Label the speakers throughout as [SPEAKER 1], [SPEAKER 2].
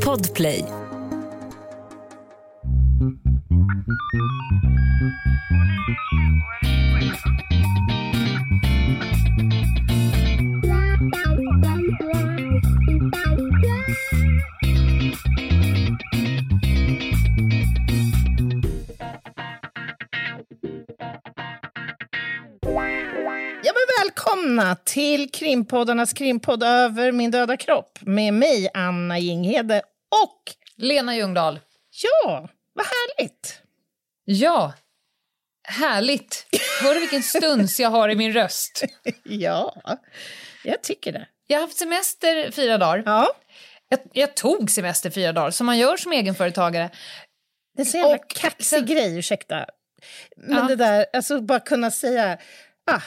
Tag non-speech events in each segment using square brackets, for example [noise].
[SPEAKER 1] Podplay.
[SPEAKER 2] Till krimpoddarnas krimpodd Över min döda kropp med mig, Anna Jinghede och...
[SPEAKER 3] Lena Ljungdahl.
[SPEAKER 2] Ja, vad härligt!
[SPEAKER 3] Ja, härligt. Hör du vilken stuns jag har i min röst? [laughs]
[SPEAKER 2] Ja, jag tycker det.
[SPEAKER 3] Jag har haft semester fyra dagar.
[SPEAKER 2] Ja,
[SPEAKER 3] Jag, jag tog semester fyra dagar, som man gör som egenföretagare.
[SPEAKER 2] det är så jävla
[SPEAKER 3] Och
[SPEAKER 2] kaxig
[SPEAKER 3] sen-
[SPEAKER 2] grej, ursäkta. Men
[SPEAKER 3] Ja.
[SPEAKER 2] det där, alltså bara kunna säga... Ah,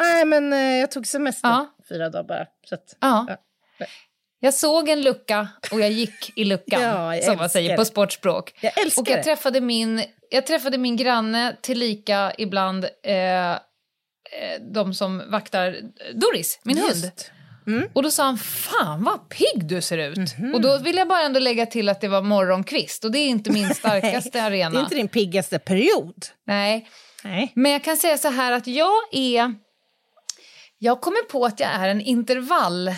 [SPEAKER 2] nej, men eh, jag tog semester
[SPEAKER 3] Ja.
[SPEAKER 2] fyra dagar bara. Så att,
[SPEAKER 3] Ja.
[SPEAKER 2] Ja.
[SPEAKER 3] Jag såg en lucka och jag gick i luckan, [laughs]
[SPEAKER 2] Ja,
[SPEAKER 3] som man säger på
[SPEAKER 2] det.
[SPEAKER 3] sportspråk.
[SPEAKER 2] Jag älskar
[SPEAKER 3] och jag
[SPEAKER 2] det.
[SPEAKER 3] träffade min, jag träffade min granne tillika ibland eh, eh, de som vaktar Doris, min hund.
[SPEAKER 2] Just.
[SPEAKER 3] Och då sa han, fan vad pigg du ser ut.
[SPEAKER 2] Mhm.
[SPEAKER 3] Och då vill jag bara ändå lägga till att det var morgonkvist och det är inte min [laughs] starkaste arena.
[SPEAKER 2] Det är inte din piggaste period.
[SPEAKER 3] Nej,
[SPEAKER 2] Nej.
[SPEAKER 3] men jag kan säga så här att jag är... Jag kommer på att jag är en intervall...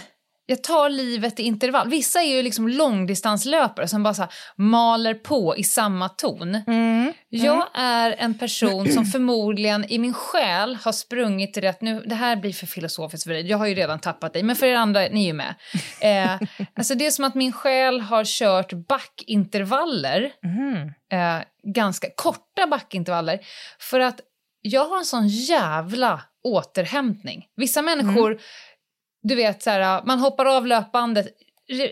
[SPEAKER 3] Jag tar livet i intervall. Vissa är ju liksom långdistanslöpare som bara så maler på i samma ton. Jag är en person som förmodligen i min själ har sprungit rätt... Nu, det här blir för filosofiskt för dig, jag har ju redan tappat dig, men för er andra, ni är ju med. [laughs] Eh, alltså det är som att min själ har kört backintervaller eh, ganska korta backintervaller. För att jag har en sån jävla återhämtning. Vissa människor, du vet, så här, man hoppar av löpbandet.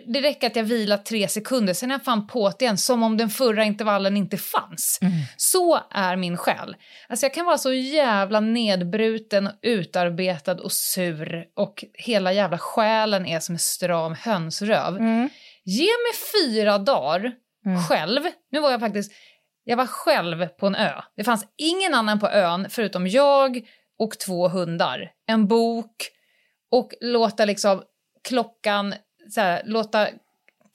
[SPEAKER 3] Det- räcker att jag vilar tre sekunder, sen är jag fan på det igen som om den förra intervallen inte fanns. Så är min själ. Alltså jag kan vara så jävla nedbruten, och utarbetad och sur och hela jävla själen är som en stram hönsröv. Ge mig fyra dagar själv. Nu var jag faktiskt, jag var själv på en ö. Det fanns ingen annan på ön förutom jag och två hundar. En bok och låta liksom klockan, så här, låta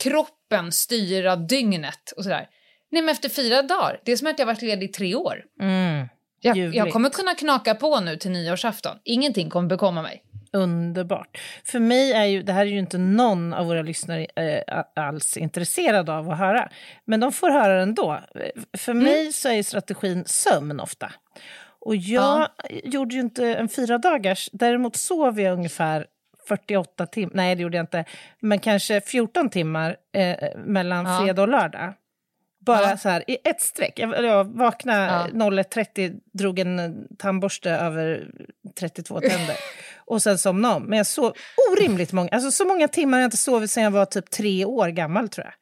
[SPEAKER 3] kroppen styra dygnet och sådär. Nej men efter fyra dagar, det är som att jag varit ledig i tre år.
[SPEAKER 2] Mm.
[SPEAKER 3] Jag, jag kommer kunna knaka på nu till nyårsafton. Ingenting kommer bekomma mig.
[SPEAKER 2] Underbart. För mig är ju, det här är ju inte någon av våra lyssnare eh, alls intresserad av att höra. Men de får höra det ändå. För
[SPEAKER 3] Mm.
[SPEAKER 2] mig så är strategin sömn ofta. Och jag gjorde ju inte en fyra dagars, däremot sov jag ungefär 48 timmar, nej det gjorde jag inte, men kanske 14 timmar eh, mellan
[SPEAKER 3] Ja.
[SPEAKER 2] fredag och lördag. Bara
[SPEAKER 3] Ja.
[SPEAKER 2] så här i ett streck. Jag, jag vaknade
[SPEAKER 3] Ja.
[SPEAKER 2] 01.30, drog en tandborste över 32 tänder [laughs] och sen somnade om. Men jag sov orimligt många, alltså så många timmar jag inte sovit sedan jag var typ tre år gammal tror jag.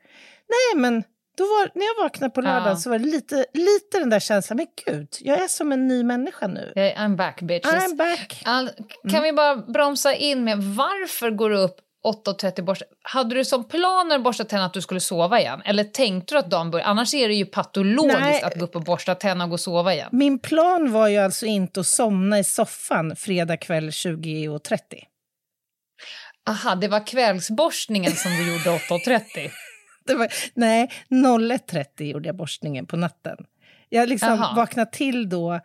[SPEAKER 2] Nej men då var, när jag vaknade på lördagen
[SPEAKER 3] Ja.
[SPEAKER 2] så var det lite, lite den där känslan, men gud, jag är som en ny människa nu.
[SPEAKER 3] I'm back bitches.
[SPEAKER 2] I'm back.
[SPEAKER 3] All, kan vi bara bromsa in med varför går du upp 8.30 borsta? Hade du som plan när du borstade tänderna att du skulle sova igen? Eller tänkte du att dagen började? Annars är det ju patologiskt
[SPEAKER 2] Nej.
[SPEAKER 3] att gå upp och borsta tänderna och gå och sova igen.
[SPEAKER 2] Min plan var ju alltså inte att somna i soffan fredag kväll 20.30.
[SPEAKER 3] Aha, det var kvällsborstningen som du gjorde 8.30. [laughs]
[SPEAKER 2] Det var, nej, 01.30 gjorde jag borstningen på natten. Jag liksom vaknade till då.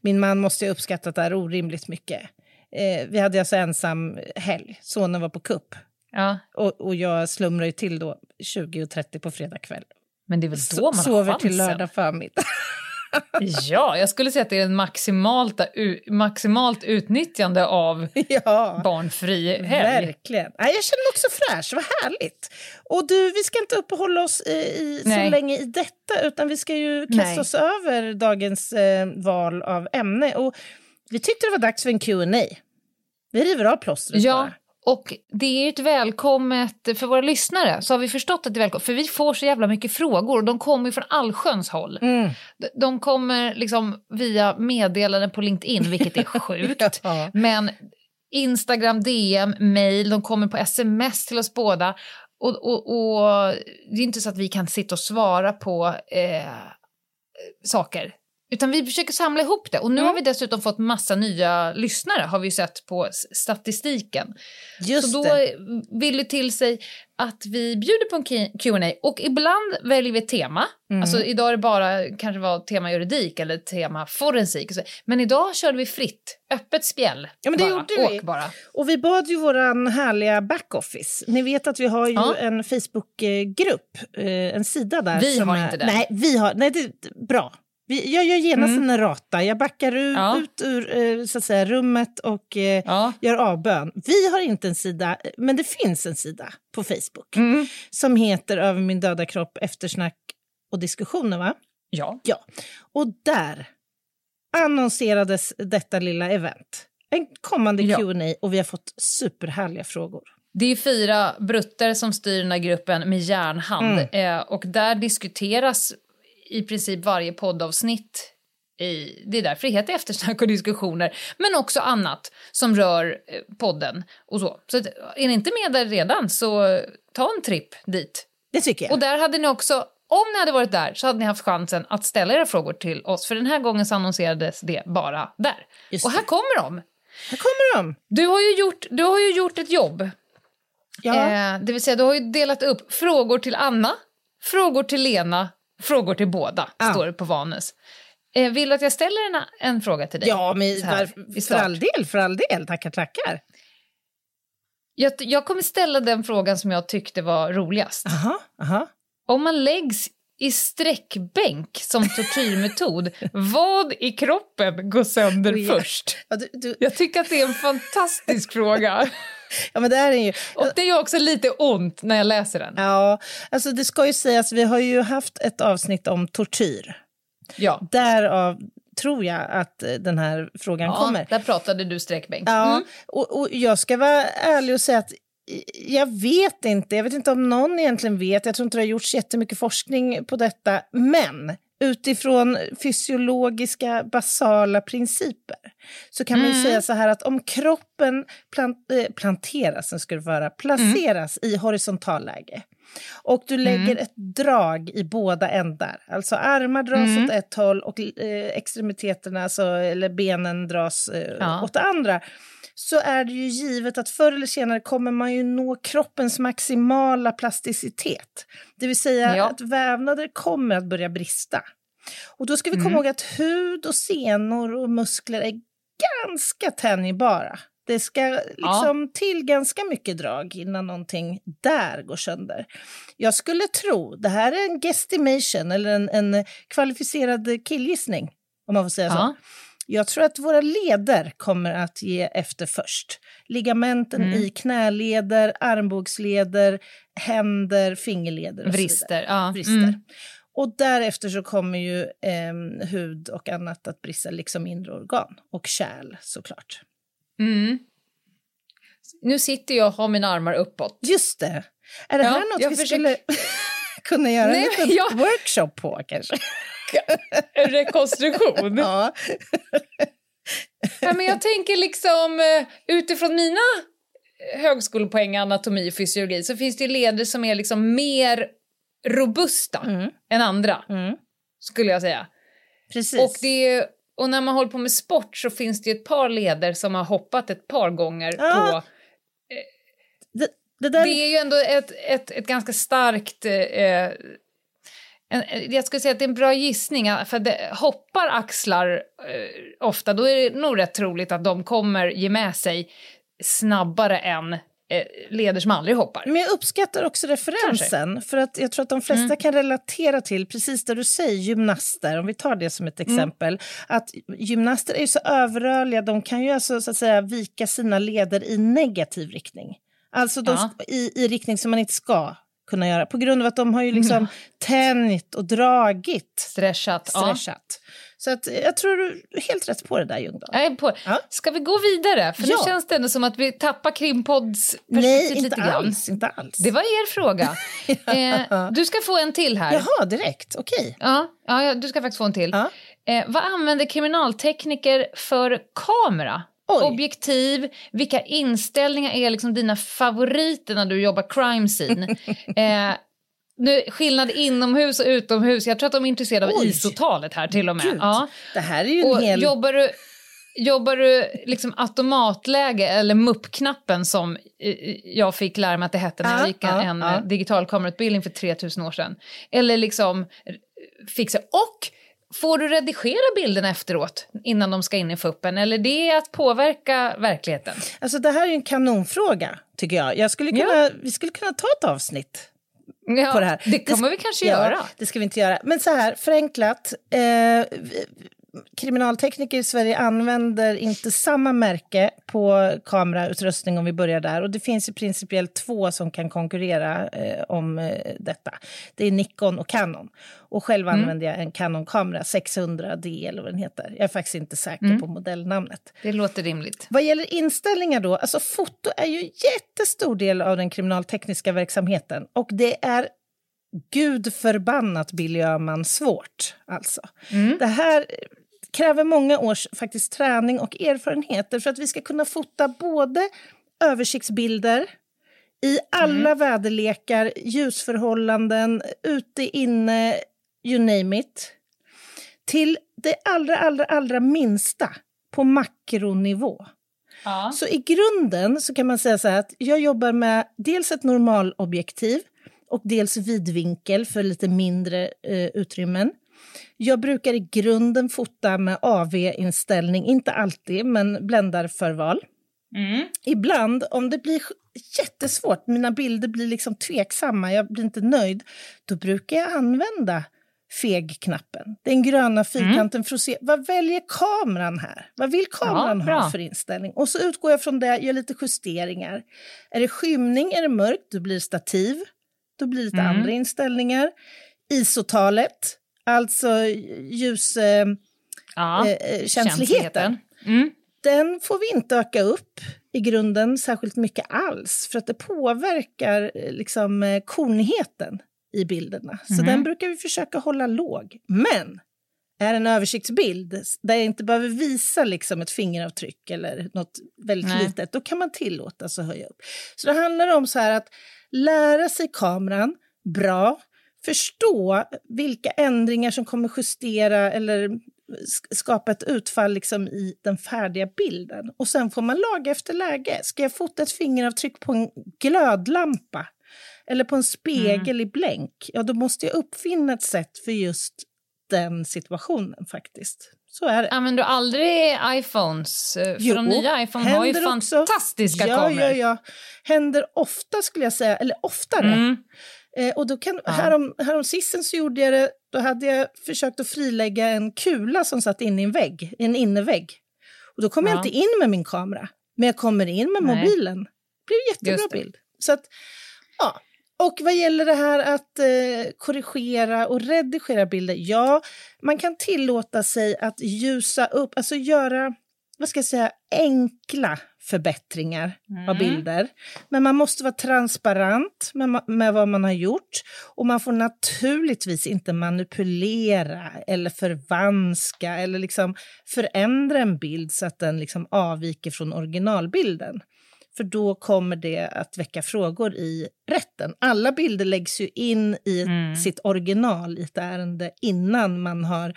[SPEAKER 2] Min man måste ha uppskattat det här orimligt mycket. Eh, vi hade alltså ensam helg. Sonen var på kupp.
[SPEAKER 3] Ja,
[SPEAKER 2] Och, och jag slumrade ju till då 20.30 på fredag kväll.
[SPEAKER 3] men det är väl då man har
[SPEAKER 2] sover
[SPEAKER 3] chansen?
[SPEAKER 2] till lördag förmiddag. [laughs]
[SPEAKER 3] Ja, jag skulle säga att det är en maximalt, maximalt utnyttjande av [laughs]
[SPEAKER 2] ja,
[SPEAKER 3] barnfri helg.
[SPEAKER 2] verkligen. Nej, jag känner mig också fräsch, vad härligt. Och du, vi ska inte uppehålla oss i, i, så länge i detta, utan vi ska ju kasta
[SPEAKER 3] Nej.
[SPEAKER 2] oss över dagens eh, val av ämne. Och vi tyckte det var dags för en Q&A. Vi river av plåstret
[SPEAKER 3] Ja,
[SPEAKER 2] bara.
[SPEAKER 3] och det är ju ett välkommet, för våra lyssnare så har vi förstått att det är välkommet, för vi får så jävla mycket frågor och de kommer ju från allsköns håll.
[SPEAKER 2] Mm.
[SPEAKER 3] De- kommer liksom via meddelanden på LinkedIn, vilket är [laughs] sjukt.
[SPEAKER 2] Ja.
[SPEAKER 3] Men Instagram, DM, mail, de kommer på sms till oss båda. Och, och, och det är inte så att vi kan sitta och svara på eh, saker. Utan vi försöker samla ihop det. Och nu har vi dessutom fått massa nya lyssnare har vi sett på statistiken.
[SPEAKER 2] Just
[SPEAKER 3] så då
[SPEAKER 2] det.
[SPEAKER 3] vill det till sig att vi bjuder på en Q&A och ibland väljer vi ett tema.
[SPEAKER 2] Mm.
[SPEAKER 3] Alltså idag är det bara kanske var tema juridik eller tema forensik. Men idag körde vi fritt, öppet spjäll.
[SPEAKER 2] Ja, men det
[SPEAKER 3] bara.
[SPEAKER 2] gjorde vi.
[SPEAKER 3] Bara.
[SPEAKER 2] Och vi bad ju våran härliga backoffice. Ni vet att vi har ju
[SPEAKER 3] Ja.
[SPEAKER 2] en Facebookgrupp, eh, en sida där.
[SPEAKER 3] Vi har
[SPEAKER 2] är,
[SPEAKER 3] inte den.
[SPEAKER 2] Nej, vi har, nej det är bra. Vi, jag gör genast en rata, jag backar ur,
[SPEAKER 3] Ja.
[SPEAKER 2] ut ur eh, så att säga, rummet och eh,
[SPEAKER 3] Ja.
[SPEAKER 2] gör avbön. Vi har inte en sida, men det finns en sida på Facebook
[SPEAKER 3] Mm.
[SPEAKER 2] som heter Över min döda kropp, eftersnack och diskussioner. Va?
[SPEAKER 3] ja.
[SPEAKER 2] Ja, och där annonserades detta lilla event. En kommande
[SPEAKER 3] Ja.
[SPEAKER 2] Q&A och vi har fått superhärliga frågor.
[SPEAKER 3] Det är fyra brutter som styr den här gruppen med järnhand.
[SPEAKER 2] Mm.
[SPEAKER 3] Eh, och där diskuteras i princip varje poddavsnitt. I, det är därför det heter eftersnack och diskussioner. Men också annat som rör eh, podden och så. Så är ni inte med där redan så ta en tripp dit.
[SPEAKER 2] Det tycker jag.
[SPEAKER 3] Och där hade ni också, om ni hade varit där så hade ni haft chansen att ställa era frågor till oss. För den här gången så annonserades det bara där.
[SPEAKER 2] Just
[SPEAKER 3] och här
[SPEAKER 2] det.
[SPEAKER 3] kommer de.
[SPEAKER 2] Här kommer de!
[SPEAKER 3] Du har ju gjort, du har ju gjort ett jobb.
[SPEAKER 2] Ja.
[SPEAKER 3] Eh, det vill säga, du har ju delat upp frågor till Anna, frågor till Lena, frågor till båda,
[SPEAKER 2] Ja.
[SPEAKER 3] står det på Vanus. Eh, vill du att jag ställer en, en fråga till dig?
[SPEAKER 2] Ja, men
[SPEAKER 3] här,
[SPEAKER 2] var, för all del, för all del. Tackar, tackar.
[SPEAKER 3] Jag, jag kommer ställa den frågan som jag tyckte var roligast.
[SPEAKER 2] Aha, aha.
[SPEAKER 3] Om man läggs i sträckbänk som tortyrmetod, [laughs] vad i kroppen går sönder
[SPEAKER 2] Oj, ja.
[SPEAKER 3] först?
[SPEAKER 2] Ja, du, du,
[SPEAKER 3] Jag tycker att det är en fantastisk fråga. [laughs]
[SPEAKER 2] ja, men det är ju...
[SPEAKER 3] Och det gör också lite ont när jag läser den.
[SPEAKER 2] Ja, alltså det ska ju sägas, vi har ju haft ett avsnitt om tortyr.
[SPEAKER 3] Ja,
[SPEAKER 2] Därav tror jag att eh, den här frågan
[SPEAKER 3] ja
[SPEAKER 2] kommer.
[SPEAKER 3] där pratade du sträckbänk.
[SPEAKER 2] Ja,
[SPEAKER 3] Mm.
[SPEAKER 2] och, och jag ska vara ärlig och säga att jag vet inte, jag vet inte om någon egentligen vet, jag tror inte det har gjorts jättemycket forskning på detta, men utifrån fysiologiska basala principer så kan man ju säga så här att om kroppen plant, eh, planteras, det vara, placeras i horisontalläge och du lägger ett drag i båda ändar, alltså armar dras åt ett håll och eh, extremiteterna, alltså, eller benen dras eh,
[SPEAKER 3] Ja.
[SPEAKER 2] åt det andra, så är det ju givet att förr eller senare kommer man ju nå kroppens maximala plasticitet. Det vill säga
[SPEAKER 3] Ja.
[SPEAKER 2] att vävnader kommer att börja brista. Och då ska vi komma
[SPEAKER 3] Mm.
[SPEAKER 2] ihåg att hud och senor och muskler är ganska tänjbara. Det ska liksom till ganska mycket drag innan någonting där går sönder. Jag skulle tro, det här är en guesstimation eller en, en kvalificerad killgissning, om man får säga så.
[SPEAKER 3] Ja.
[SPEAKER 2] Jag tror att våra leder kommer att ge efter först. Ligamenten
[SPEAKER 3] Mm.
[SPEAKER 2] i knäleder, armbågsleder, händer, fingerleder och så vidare.
[SPEAKER 3] Brister. Ja.
[SPEAKER 2] Brister.
[SPEAKER 3] Mm.
[SPEAKER 2] Och därefter så kommer ju ehm, hud och annat att brista, liksom inre organ. Och kärl såklart.
[SPEAKER 3] Mm. Nu sitter jag och har mina armar uppåt.
[SPEAKER 2] Just det! Är det
[SPEAKER 3] Ja,
[SPEAKER 2] här något vi
[SPEAKER 3] försöker-
[SPEAKER 2] skulle [laughs] kunna göra
[SPEAKER 3] Nej,
[SPEAKER 2] en liten
[SPEAKER 3] jag-
[SPEAKER 2] workshop på kanske?
[SPEAKER 3] En rekonstruktion. [laughs]
[SPEAKER 2] Ja.
[SPEAKER 3] ja, men jag tänker liksom eh, utifrån mina eh, högskolepoäng i anatomi och fysiologi så finns det leder som är liksom mer robusta
[SPEAKER 2] Mm.
[SPEAKER 3] än andra,
[SPEAKER 2] Mm.
[SPEAKER 3] skulle jag säga.
[SPEAKER 2] Precis.
[SPEAKER 3] Och, det och när man håller på med sport så finns det ju ett par leder som har hoppat ett par gånger
[SPEAKER 2] Ja,
[SPEAKER 3] på...
[SPEAKER 2] det, det där...
[SPEAKER 3] Det är ju ändå ett, ett, ett ganska starkt... Eh, en, jag skulle säga att det är en bra gissning, för det, hoppar axlar eh, ofta, då är det nog rätt troligt att de kommer ge med sig snabbare än eh, leder som aldrig hoppar.
[SPEAKER 2] Men jag uppskattar också referensen, för att jag tror att de flesta
[SPEAKER 3] Mm.
[SPEAKER 2] kan relatera till, precis det du säger, gymnaster, om vi tar det som ett
[SPEAKER 3] Mm.
[SPEAKER 2] exempel, att gymnaster är ju så överrörliga, de kan ju alltså så att säga vika sina leder i negativ riktning. Alltså de,
[SPEAKER 3] Ja.
[SPEAKER 2] i, i riktning som man inte ska kunna göra, på grund av att de har ju liksom tänjt och dragit,
[SPEAKER 3] Stretchat. Ja.
[SPEAKER 2] Så att jag tror du är helt rätt på det där Ljungdahl.
[SPEAKER 3] Jag är på.
[SPEAKER 2] Ja.
[SPEAKER 3] Ska vi gå vidare? För
[SPEAKER 2] Ja.
[SPEAKER 3] nu känns det ändå som att vi tappar krimpodds
[SPEAKER 2] Nej, inte
[SPEAKER 3] lite grann.
[SPEAKER 2] alls, inte alls.
[SPEAKER 3] Det var er fråga. [laughs] eh, du ska få en till här.
[SPEAKER 2] Jaha, direkt, okej.
[SPEAKER 3] Ja, ja, ja, du ska faktiskt få en till. Eh, vad använder kriminaltekniker för kamera?
[SPEAKER 2] Oj.
[SPEAKER 3] Objektiv, vilka inställningar är liksom dina favoriter när du jobbar crime scene? [laughs] eh, nu, skillnad inomhus och utomhus. Jag tror att de är intresserade av
[SPEAKER 2] Oj.
[SPEAKER 3] ISO-talet här till och med.
[SPEAKER 2] Gud,
[SPEAKER 3] Ja.
[SPEAKER 2] Det här är ju en
[SPEAKER 3] Och
[SPEAKER 2] hel...
[SPEAKER 3] jobbar du, jobbar du liksom automatläge eller mupp-knappen som eh, jag fick lära mig att det hette när
[SPEAKER 2] Ja,
[SPEAKER 3] jag gick en, en digital kamerautbildning för 3000 år sedan. Eller liksom eh, fixa... Och får du redigera bilderna efteråt innan de ska in i fuppen? Eller det är att påverka verkligheten?
[SPEAKER 2] Alltså det här är en kanonfråga, tycker jag. jag skulle kunna, Vi skulle kunna ta ett avsnitt
[SPEAKER 3] Ja,
[SPEAKER 2] på det här.
[SPEAKER 3] Det kommer vi kanske
[SPEAKER 2] ja,
[SPEAKER 3] göra.
[SPEAKER 2] Det ska vi inte göra. Men så här, förenklat. Eh, vi- kriminaltekniker i Sverige använder inte samma märke på kamerautrustning om vi börjar där. Och det finns ju principiellt två som kan konkurrera eh, om eh, detta. Det är Nikon och Canon. Och själv
[SPEAKER 3] Mm.
[SPEAKER 2] använder jag en Canon-kamera, 600D eller vad den heter. Jag är faktiskt inte säker
[SPEAKER 3] Mm.
[SPEAKER 2] på modellnamnet.
[SPEAKER 3] Det låter rimligt.
[SPEAKER 2] Vad gäller inställningar då, alltså foto är ju jättestor del av den kriminaltekniska verksamheten och det är gud förbannat Billy Öhman svårt alltså. Det här kräver många års faktiskt träning och erfarenheter för att vi ska kunna fota både översiktsbilder i alla väderlekar, ljusförhållanden, ute, inne, you name it. Till det allra, allra, allra minsta på makronivå.
[SPEAKER 3] Ja.
[SPEAKER 2] Så i grunden så kan man säga så här att jag jobbar med dels ett normalobjektiv och dels vidvinkel för lite mindre eh, utrymmen. Jag brukar i grunden fota med AV-inställning, inte alltid, men bländarförval.
[SPEAKER 3] Mm.
[SPEAKER 2] Ibland, om det blir jättesvårt, mina bilder blir liksom tveksamma, jag blir inte nöjd, då brukar jag använda feg-knappen, den gröna fyrkanten, för att se vad väljer kameran här? Vad vill kameran
[SPEAKER 3] Ja,
[SPEAKER 2] ha för inställning? Och så utgår jag från det, gör lite justeringar. Är det skymning, är det mörkt, då blir det stativ. Då blir det lite
[SPEAKER 3] Mm.
[SPEAKER 2] andra inställningar. ISO-talet, alltså ljus... Eh,
[SPEAKER 3] Ja.
[SPEAKER 2] eh, eh,
[SPEAKER 3] Mm.
[SPEAKER 2] den får vi inte öka upp i grunden särskilt mycket alls för att det påverkar eh, liksom, kornheten i bilderna. Så
[SPEAKER 3] Mhm.
[SPEAKER 2] den brukar vi försöka hålla låg. Men är en översiktsbild där jag inte behöver visa liksom, ett fingeravtryck eller något väldigt
[SPEAKER 3] Nej.
[SPEAKER 2] litet, då kan man tillåtas att höja upp. Så det handlar om så här att lära sig kameran bra, förstå vilka ändringar som kommer justera eller sk- skapa ett utfall liksom i den färdiga bilden. Och sen får man laga efter läge. Ska jag fota ett fingeravtryck på en glödlampa eller på en spegel i blänk, ja då måste jag uppfinna ett sätt för just den situationen faktiskt. Så är det.
[SPEAKER 3] Använder du aldrig iPhones? Eh, För
[SPEAKER 2] Jo,
[SPEAKER 3] de nya iPhone har ju
[SPEAKER 2] händer också.
[SPEAKER 3] fantastiska
[SPEAKER 2] ja,
[SPEAKER 3] kameror.
[SPEAKER 2] Ja, ja, Händer ofta skulle jag säga, eller oftare.
[SPEAKER 3] Mm.
[SPEAKER 2] Eh, och då kan,
[SPEAKER 3] Ja.
[SPEAKER 2] härom, härom sisten så gjorde jag det, då hade jag försökt att frilägga en kula som satt inne i en vägg, en innervägg. Och då kom jag
[SPEAKER 3] Ja.
[SPEAKER 2] inte in med min kamera, men jag kommer in med
[SPEAKER 3] Nej.
[SPEAKER 2] mobilen. Det blir en jättebra
[SPEAKER 3] det.
[SPEAKER 2] bild. Så att, ja. Och vad gäller det här att eh, korrigera och redigera bilder, ja, man kan tillåta sig att ljusa upp, alltså göra, vad ska jag säga, enkla förbättringar av
[SPEAKER 3] Mm.
[SPEAKER 2] bilder. Men man måste vara transparent med, med vad man har gjort. Och man får naturligtvis inte manipulera eller förvanska eller liksom förändra en bild så att den liksom avviker från originalbilden. För då kommer det att väcka frågor i rätten. Alla bilder läggs ju in i
[SPEAKER 3] Mm.
[SPEAKER 2] sitt original i ett ärende innan man har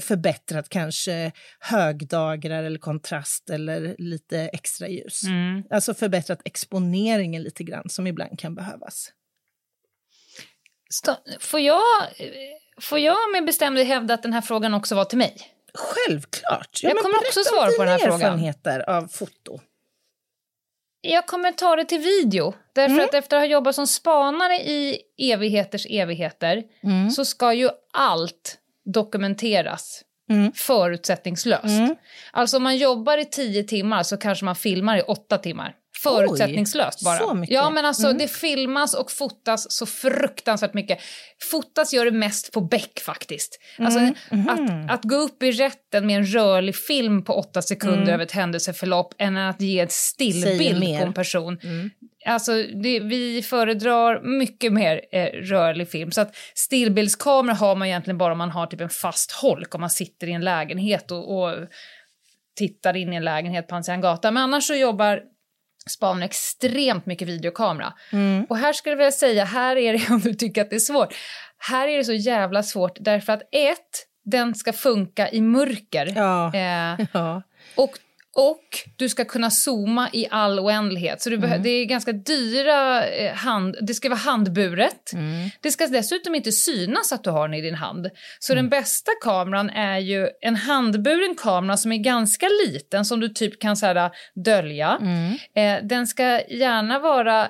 [SPEAKER 2] förbättrat kanske högdagrar eller kontrast eller lite extra ljus.
[SPEAKER 3] Mm.
[SPEAKER 2] Alltså förbättrat exponeringen lite grann som ibland kan behövas.
[SPEAKER 3] Får jag, får jag med bestämdhet hävda att den här frågan också var till mig?
[SPEAKER 2] Självklart!
[SPEAKER 3] Jag
[SPEAKER 2] men
[SPEAKER 3] kommer också svara på den här frågan.
[SPEAKER 2] erfarenheter av foto.
[SPEAKER 3] Jag kommer ta det till video. Därför
[SPEAKER 2] Mm.
[SPEAKER 3] att efter att ha jobbat som spanare i evigheters evigheter
[SPEAKER 2] Mm.
[SPEAKER 3] så ska ju allt dokumenteras
[SPEAKER 2] Mm.
[SPEAKER 3] förutsättningslöst.
[SPEAKER 2] Mm.
[SPEAKER 3] Alltså om man jobbar i tio timmar så kanske man filmar i åtta timmar. Förutsättningslöst bara.
[SPEAKER 2] så mycket.
[SPEAKER 3] Ja men alltså
[SPEAKER 2] Mm.
[SPEAKER 3] det filmas och fotas så fruktansvärt mycket. Fotas gör det mest på bäck faktiskt. Alltså
[SPEAKER 2] Mm.
[SPEAKER 3] att,
[SPEAKER 2] Mhm.
[SPEAKER 3] att gå upp i rätten med en rörlig film på åtta sekunder
[SPEAKER 2] Mm.
[SPEAKER 3] över ett händelseförlopp än att ge en stillbild på en person.
[SPEAKER 2] Mm.
[SPEAKER 3] Alltså, det, vi föredrar mycket mer eh, rörlig film. Så att stillbildskamera har man egentligen bara om man har typ en fast holk, om man sitter i en lägenhet och, och tittar in i en lägenhet på sidan gatan. Men annars så jobbar spanar extremt mycket videokamera. Och här skulle jag vilja säga, här är det [laughs] om du tycker att det är svårt, här är det så jävla svårt därför att ett, den ska funka i mörker.
[SPEAKER 2] Ja.
[SPEAKER 3] Eh, [laughs]
[SPEAKER 2] Ja.
[SPEAKER 3] och, och du ska kunna zooma i all oändlighet. Så behö- Det är ganska dyra eh, hand... Det ska vara handburet. Det ska dessutom inte synas att du har den i din hand. Så den bästa kameran är ju en handburen kamera som är ganska liten som du typ kan så här, dölja. Eh, den ska gärna vara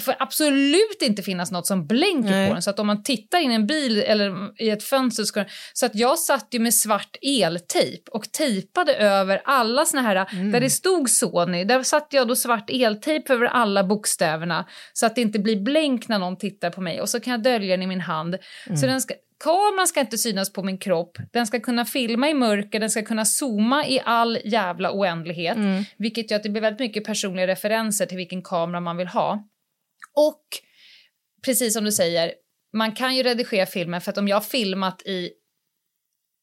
[SPEAKER 3] får absolut inte finnas något som blänker
[SPEAKER 2] Nej.
[SPEAKER 3] på den. Så att om man tittar in i en bil eller i ett fönster så Så att jag satt ju med svart eltejp och tejpade över alla såna här, där det stod Sony, där satt jag då svart eltejp över alla bokstäverna så att det inte blir blänk när någon tittar på mig och så kan jag dölja den i min hand. Så den ska, kameran ska inte synas på min kropp, den ska kunna filma i mörker, den ska kunna zooma i all jävla oändlighet, vilket gör att det blir väldigt mycket personliga referenser till vilken kamera man vill ha. Och precis som du säger, man kan ju redigera filmen för att om jag har filmat i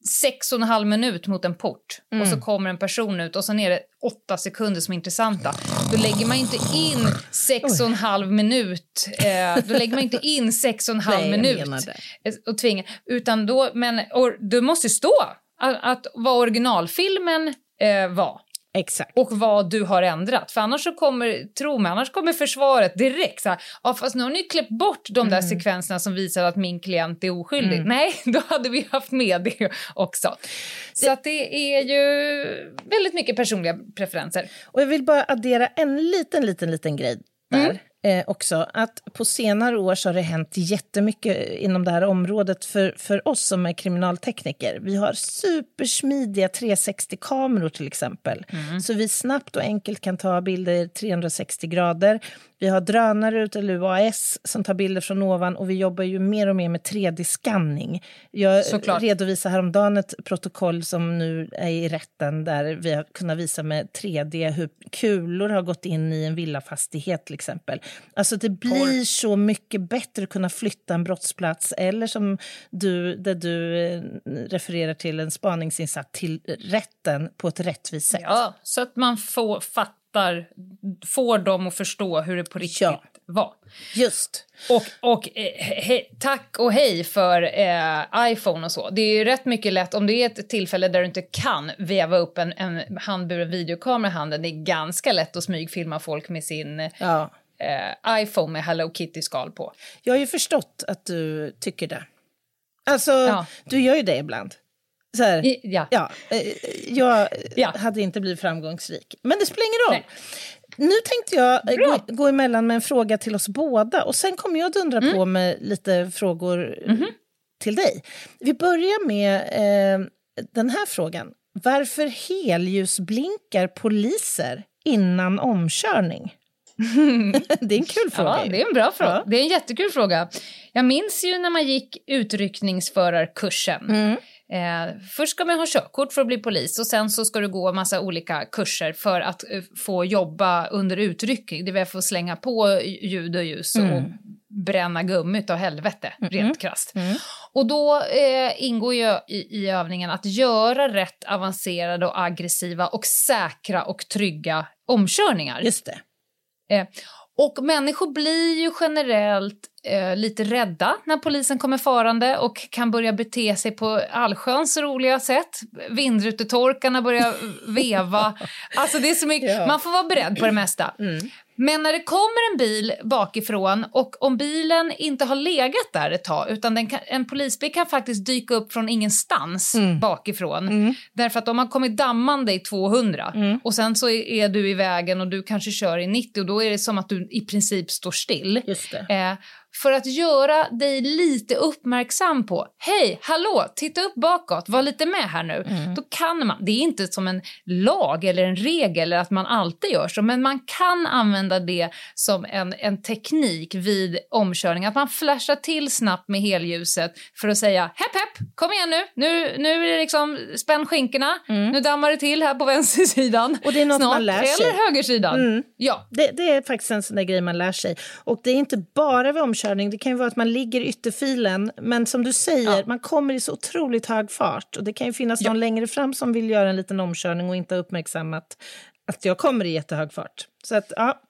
[SPEAKER 3] sex och en halv minut mot en port och så kommer en person ut och så är det åtta sekunder som är intressanta. Då lägger man inte in sex och en halv minut. Eh, då lägger man inte in sex och en halv
[SPEAKER 2] Nej,
[SPEAKER 3] minut eh, och tvinga. Utan då, men och, du måste stå att, att vad originalfilmen eh, var
[SPEAKER 2] Exakt.
[SPEAKER 3] och vad du har ändrat. För annars så kommer, tro mig, annars kommer försvaret direkt så här, ja fast nu har ni klippt bort de där sekvenserna som visar att min klient är oskyldig. Nej, [laughs] då hade vi haft med det också. Så att det är ju väldigt mycket personliga preferenser.
[SPEAKER 2] Och jag vill bara addera en liten, liten, liten grej där. Eh, också, att på senare år så har det hänt jättemycket inom det här området för, för oss som är kriminaltekniker. Vi har supersmidiga 360-kameror till exempel. Så vi snabbt och enkelt kan ta bilder 360 grader. Vi har drönare ut, eller UAS, som tar bilder från ovan och vi jobbar ju mer och mer med 3D-skanning. Jag
[SPEAKER 3] Såklart.
[SPEAKER 2] redovisade häromdagen ett protokoll som nu är i rätten där vi har kunnat visa med 3D hur kulor har gått in i en villafastighet till exempel. Alltså det blir så mycket bättre att kunna flytta en brottsplats eller som du, där du eh, refererar till en spaningsinsats till rätten på ett rättvist sätt.
[SPEAKER 3] Ja, så att man får, fattar, får dem att förstå hur det på riktigt
[SPEAKER 2] Ja.
[SPEAKER 3] var.
[SPEAKER 2] Just.
[SPEAKER 3] Och, och eh, he, tack och hej för eh, iPhone och så. Det är ju rätt mycket lätt, om det är ett tillfälle där du inte kan veva upp en, en handburen videokamera i handen, det är ganska lätt att smygfilma folk med sin
[SPEAKER 2] Ja.
[SPEAKER 3] Eh, iPhone med Hello Kitty-skal på.
[SPEAKER 2] Jag har ju förstått att du tycker det. Alltså,
[SPEAKER 3] Ja.
[SPEAKER 2] du gör ju det ibland. Så här,
[SPEAKER 3] I, ja.
[SPEAKER 2] ja, eh, jag
[SPEAKER 3] Ja.
[SPEAKER 2] hade inte blivit framgångsrik. Men det spelar ingen roll.
[SPEAKER 3] Nej.
[SPEAKER 2] Nu tänkte jag eh,
[SPEAKER 3] Bra.
[SPEAKER 2] gå, gå emellan med en fråga till oss båda och sen kommer jag dundra
[SPEAKER 3] Mm.
[SPEAKER 2] på med lite frågor
[SPEAKER 3] Mhm.
[SPEAKER 2] till dig. Vi börjar med eh, den här frågan. Varför helljusblinkar poliser innan omkörning? [laughs] det är en kul fråga.
[SPEAKER 3] Ja, det är en bra fråga.
[SPEAKER 2] Ja.
[SPEAKER 3] Det är en jättekul fråga. Jag minns ju när man gick utryckningsförarkursen.
[SPEAKER 2] Mm.
[SPEAKER 3] Eh, först ska man ha körkort för att bli polis och sen så ska du gå en massa olika kurser för att eh, få jobba under utryckning. Det vill säga få slänga på ljud och ljus och
[SPEAKER 2] Mm.
[SPEAKER 3] bränna gummit av helvete, rent krasst. Och då eh, ingår ju i, i övningen att göra rätt avancerade och aggressiva och säkra och trygga omkörningar.
[SPEAKER 2] Just det.
[SPEAKER 3] Eh, och människor blir ju generellt eh, lite rädda när polisen kommer farande och kan börja bete sig på allsköns roliga sätt. Vindrutetorkarna börjar [laughs] veva. Alltså det är så mycket,
[SPEAKER 2] Ja.
[SPEAKER 3] Man får vara beredd på det mesta. Men när det kommer en bil bakifrån och om bilen inte har legat där ett tag utan kan, en polisbil kan faktiskt dyka upp från ingenstans bakifrån därför att de har kommit dammande i 200 och sen så är, du i vägen och du kanske kör i 90 och då är det som att du i princip står still. Eh, för att göra dig lite uppmärksam på, hej, hallå, titta upp bakåt, var lite med här nu. Då kan man, det är inte som en lag eller en regel att man alltid gör så, men man kan använda det som en, en teknik vid omkörning, att man flashar till snabbt med helljuset för att säga hepp hepp, kom igen nu, nu, nu är det liksom spänn skinkorna, nu dammar det till här på vänstersidan.
[SPEAKER 2] Och det är något
[SPEAKER 3] Snart,
[SPEAKER 2] man lär sig.
[SPEAKER 3] Eller högersidan. Ja.
[SPEAKER 2] Det, det är faktiskt en sån där grej man lär sig. Och det är inte bara vid omkörning, det kan ju vara att man ligger i ytterfilen. Men som du säger,
[SPEAKER 3] Ja.
[SPEAKER 2] man kommer i så otroligt hög fart. Och det kan ju finnas någon längre fram som vill göra en liten omkörning och inte har uppmärksammat att jag kommer i jättehög fart. Så att, ja,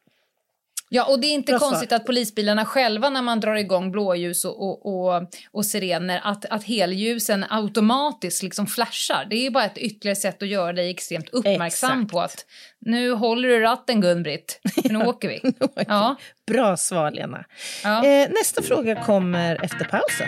[SPEAKER 3] Ja, och det är inte
[SPEAKER 2] Bra
[SPEAKER 3] konstigt
[SPEAKER 2] svar.
[SPEAKER 3] att polisbilarna själva när man drar igång blåljus och, och, och, och sirener att, att helljusen automatiskt liksom flashar. Det är bara ett ytterligare sätt att göra dig extremt uppmärksam
[SPEAKER 2] Exakt.
[SPEAKER 3] på att nu håller du ratten Gun-Britt, [laughs] nu åker vi. Ja.
[SPEAKER 2] bra svar Lena.
[SPEAKER 3] Ja.
[SPEAKER 2] Eh, nästa fråga kommer efter pausen.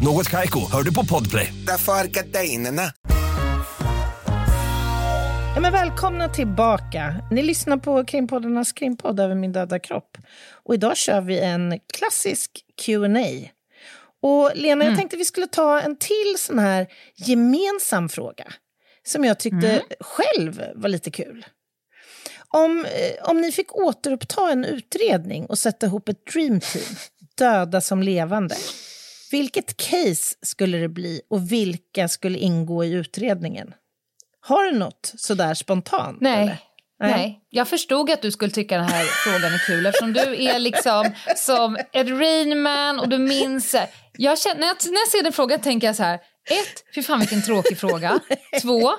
[SPEAKER 4] Något Kaiko, hör du på Podplay.
[SPEAKER 5] Därför är gardinerna.
[SPEAKER 2] Ja, men välkomna tillbaka. Ni lyssnar på krimpoddarnas krimpodd över min döda kropp. Och idag kör vi en klassisk Q&A. Och Lena, jag tänkte vi skulle ta en till sån här gemensam fråga som jag tyckte själv var lite kul. Om, eh, om ni fick återuppta en utredning och sätta ihop ett dream team, döda som levande, vilket case skulle det bli och vilka skulle ingå i utredningen? Har du något sådär spontant?
[SPEAKER 3] Nej.
[SPEAKER 2] eller?
[SPEAKER 3] Nej. jag förstod att du skulle tycka den här frågan är kul eftersom du är liksom som ett Rainman och du minns... Jag känner, när, jag, när jag ser den frågan tänker jag så här. Ett, fy fan vilken tråkig fråga. Två,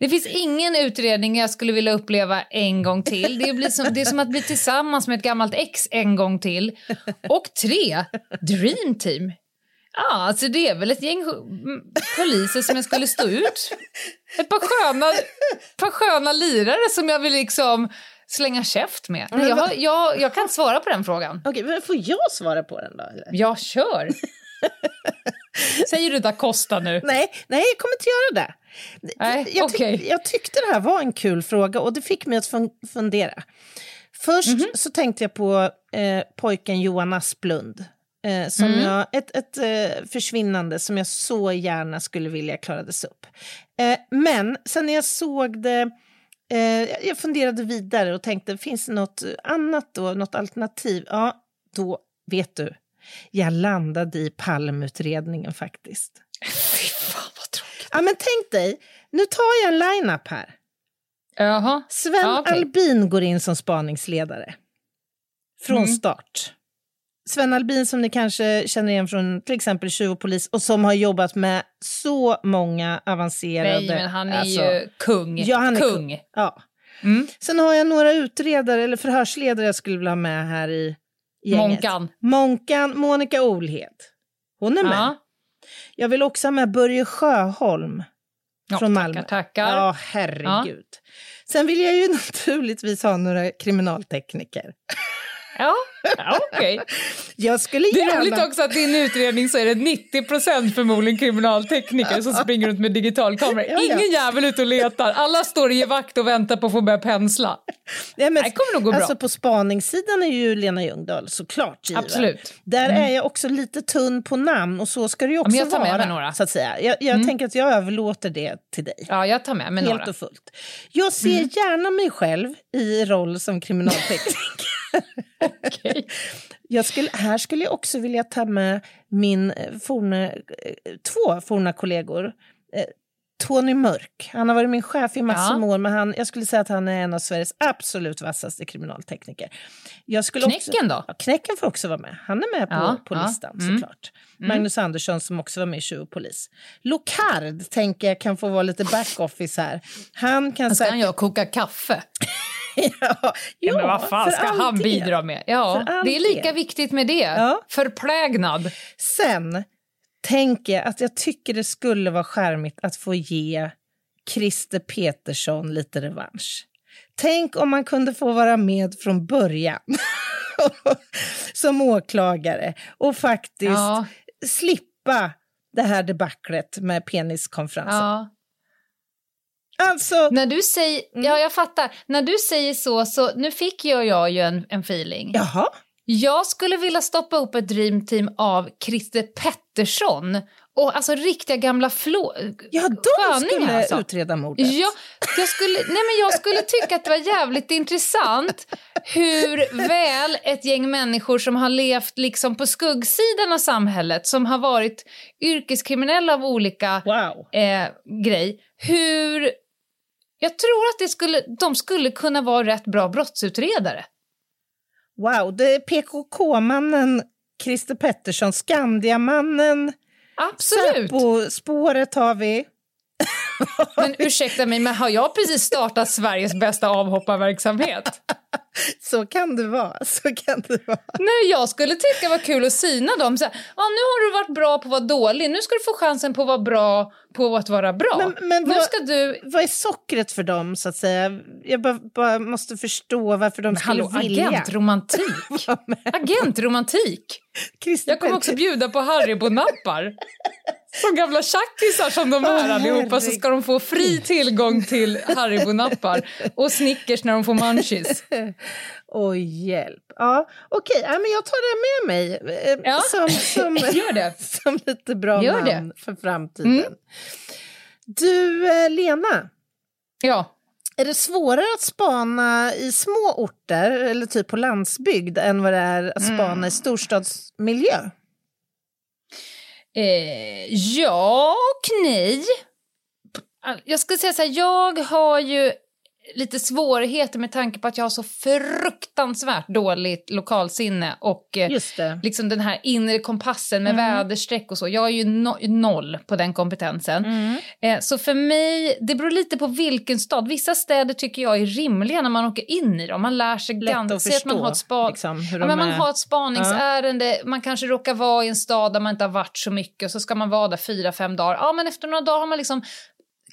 [SPEAKER 3] det finns ingen utredning jag skulle vilja uppleva en gång till. Det, blir som, det är som att bli tillsammans med ett gammalt ex en gång till. Och tre, Dream Team. Ja, alltså det är väl ett gäng mm, poliser som jag skulle stå ut. Ett par sköna, par sköna lirare som jag vill liksom slänga käft med. Nej, jag, har, jag, jag kan inte svara på den frågan.
[SPEAKER 2] Okej, men får jag svara på den då? Eller?
[SPEAKER 3] Jag kör. Säger du da Costa nu?
[SPEAKER 2] Nej, nej, jag kommer inte göra det.
[SPEAKER 3] Nej,
[SPEAKER 2] jag, tyck-
[SPEAKER 3] okej.
[SPEAKER 2] jag tyckte det här var en kul fråga och det fick mig att fun- fundera. Först
[SPEAKER 3] Mhm.
[SPEAKER 2] så tänkte jag på eh, pojken Johan Asplund. Eh, som
[SPEAKER 3] Mm.
[SPEAKER 2] jag, ett ett eh, försvinnande som jag så gärna skulle vilja klarades upp. Eh, men sen när jag såg det, eh, jag funderade vidare och tänkte, finns det något annat då, något alternativ? Ja, då, vet du, jag landade i Palmutredningen faktiskt.
[SPEAKER 3] Fy fan vad tråkigt.
[SPEAKER 2] Ja, men tänk dig, nu tar jag en line-up här.
[SPEAKER 3] Jaha.
[SPEAKER 2] Sven
[SPEAKER 3] Ja, okej.
[SPEAKER 2] Albin går in som spaningsledare. Från
[SPEAKER 3] Mm.
[SPEAKER 2] start. Sven Albin som ni kanske känner igen från till exempel Tjuv och polis och som har jobbat med så många avancerade...
[SPEAKER 3] Nej, men han är
[SPEAKER 2] alltså,
[SPEAKER 3] ju kung.
[SPEAKER 2] Ja, han är
[SPEAKER 3] kung.
[SPEAKER 2] Ja.
[SPEAKER 3] Mm.
[SPEAKER 2] Sen har jag några utredare eller förhörsledare jag skulle vilja ha med här i gänget.
[SPEAKER 3] Månkan.
[SPEAKER 2] Månkan Monica Olhed. Hon är med.
[SPEAKER 3] Ja.
[SPEAKER 2] Jag vill också ha med Börje Sjöholm
[SPEAKER 3] Ja,
[SPEAKER 2] från
[SPEAKER 3] tackar,
[SPEAKER 2] Malmö.
[SPEAKER 3] tackar.
[SPEAKER 2] Ja, herregud. Sen vill jag ju [laughs] naturligtvis ha några kriminaltekniker.
[SPEAKER 3] Ja, ja okej. [laughs]
[SPEAKER 2] Jag skulle
[SPEAKER 3] Det är
[SPEAKER 2] gärna...
[SPEAKER 3] roligt också att i din utredning så är det 90% förmodligen kriminaltekniker som springer runt med digitalkameror.
[SPEAKER 2] Ja, ja.
[SPEAKER 3] Ingen jävel ute och letar. Alla står ger vakt och väntar på att få börja pensla.
[SPEAKER 2] Nej, men,
[SPEAKER 3] Det kommer nog gå bra.
[SPEAKER 2] Alltså på spaningssidan är ju Lena Ljungdahl såklart given.
[SPEAKER 3] Absolut.
[SPEAKER 2] Där är jag också lite tunn på namn och så ska det ju också
[SPEAKER 3] men jag tar med
[SPEAKER 2] vara.
[SPEAKER 3] mig några.
[SPEAKER 2] Så att säga. Jag, jag tänker att jag överlåter det till dig.
[SPEAKER 3] Ja, jag tar med mig
[SPEAKER 2] Helt
[SPEAKER 3] några.
[SPEAKER 2] och fullt. Jag ser gärna mig själv i roll som kriminaltekniker. [laughs] [laughs]
[SPEAKER 3] Okej.
[SPEAKER 2] Jag skulle, här skulle jag också vilja ta med min eh, forna, eh, två forna kollegor. Eh, Tony Mörk. Han har varit min chef i massor
[SPEAKER 3] Ja.
[SPEAKER 2] med år, men han, jag skulle säga att han är en av Sveriges absolut vassaste kriminaltekniker. Jag skulle också,
[SPEAKER 3] Knäcken då?
[SPEAKER 2] Ja, Knäcken får också vara med. Han är med på,
[SPEAKER 3] Ja,
[SPEAKER 2] på
[SPEAKER 3] ja.
[SPEAKER 2] listan
[SPEAKER 3] Mm.
[SPEAKER 2] såklart. Magnus Andersson som också var med i Tjuv och polis. Locard tänker jag kan få vara lite backoffice här. Han kan
[SPEAKER 3] Ska han
[SPEAKER 2] säkert...
[SPEAKER 3] jag koka kaffe? [laughs] [laughs]
[SPEAKER 2] ja,
[SPEAKER 3] Ja, men vad fan ska han
[SPEAKER 2] del.
[SPEAKER 3] bidra med? Ja, det är lika
[SPEAKER 2] del.
[SPEAKER 3] viktigt med det.
[SPEAKER 2] Ja.
[SPEAKER 3] Förplägnad.
[SPEAKER 2] Sen tänker jag att jag tycker det skulle vara charmigt att få ge Christer Petersson lite revansch. Tänk om man kunde få vara med från början [laughs] som åklagare och faktiskt
[SPEAKER 3] Ja.
[SPEAKER 2] slippa det här debaclet med peniskonferensen.
[SPEAKER 3] Ja.
[SPEAKER 2] Alltså,
[SPEAKER 3] När du säger,
[SPEAKER 2] Mm.
[SPEAKER 3] ja jag fattar. När du säger så, så nu fick jag, jag ju en, en feeling.
[SPEAKER 2] jaha,
[SPEAKER 3] Jag skulle vilja stoppa upp ett dreamteam av Christer Pettersson och alltså riktiga gamla flå...
[SPEAKER 2] Ja, de
[SPEAKER 3] sköningar,
[SPEAKER 2] skulle
[SPEAKER 3] alltså.
[SPEAKER 2] utreda mordet.
[SPEAKER 3] Ja, jag skulle, nej men jag skulle tycka att det var jävligt intressant hur väl ett gäng människor som har levt liksom på skuggsidan av samhället, som har varit yrkeskriminella av olika
[SPEAKER 2] Wow.
[SPEAKER 3] eh, grej, hur... Jag tror att det skulle, de skulle kunna vara rätt bra brottsutredare.
[SPEAKER 2] Wow, det är PKK-mannen Christer Pettersson, Skandiamannen,
[SPEAKER 3] Absolut.
[SPEAKER 2] Säpo-spåret har vi.
[SPEAKER 3] Men ursäkta mig, men har jag precis startat Sveriges bästa avhopparverksamhet? [laughs] [laughs]
[SPEAKER 2] Så kan det vara. [laughs] Så kan det vara.
[SPEAKER 3] Nej, jag skulle tycka det var kul att syna dem. Så här, ja, nu har du varit bra på att vara dålig, nu ska du få chansen på att vara bra på att vara bra.
[SPEAKER 2] Men- men
[SPEAKER 3] nu
[SPEAKER 2] vad-
[SPEAKER 3] ska du...
[SPEAKER 2] Vad är sockret för dem, så att säga? Jag bara, bara måste förstå varför de skulle
[SPEAKER 3] Hallå,
[SPEAKER 2] vilja.
[SPEAKER 3] agentromantik! [laughs] agentromantik! Jag kommer också bjuda på Haribo-nappar. Som gamla tjackisar som de är allihopa så ska de få fri tillgång till Haribo-nappar och Snickers när de får munchies.
[SPEAKER 2] Oj, hjälp. Ja, Okej, ja, men jag tar det med mig eh,
[SPEAKER 3] Ja.
[SPEAKER 2] som, som, [laughs]
[SPEAKER 3] Gör det. [laughs]
[SPEAKER 2] som lite bra
[SPEAKER 3] Gör det.
[SPEAKER 2] namn för framtiden.
[SPEAKER 3] Mm.
[SPEAKER 2] Du, eh, Lena,
[SPEAKER 3] Ja.
[SPEAKER 2] är det svårare att spana i små orter eller typ på landsbygd än vad det är att spana
[SPEAKER 3] Mm.
[SPEAKER 2] i storstadsmiljö?
[SPEAKER 3] Eh, ja och nej. Jag skulle säga så här, jag har ju lite svårigheter med tanke på att jag har så fruktansvärt dåligt lokalsinne och eh,
[SPEAKER 2] Just det.
[SPEAKER 3] liksom den här inre kompassen med väderstreck och så. Jag är ju no noll på den kompetensen.
[SPEAKER 2] Mm.
[SPEAKER 3] Eh, så för mig, det beror lite på vilken stad. Vissa städer tycker jag är rimliga när man åker in i dem. Man lär sig
[SPEAKER 2] Lätt
[SPEAKER 3] ganska...
[SPEAKER 2] att
[SPEAKER 3] säg att man
[SPEAKER 2] förstå
[SPEAKER 3] har ett spa-
[SPEAKER 2] liksom,
[SPEAKER 3] Ja, men man
[SPEAKER 2] är.
[SPEAKER 3] har ett spaningsärende, man kanske råkar vara i en stad där man inte har varit så mycket och så ska man vara där fyra, fem dagar. Ja, men efter några dagar har man liksom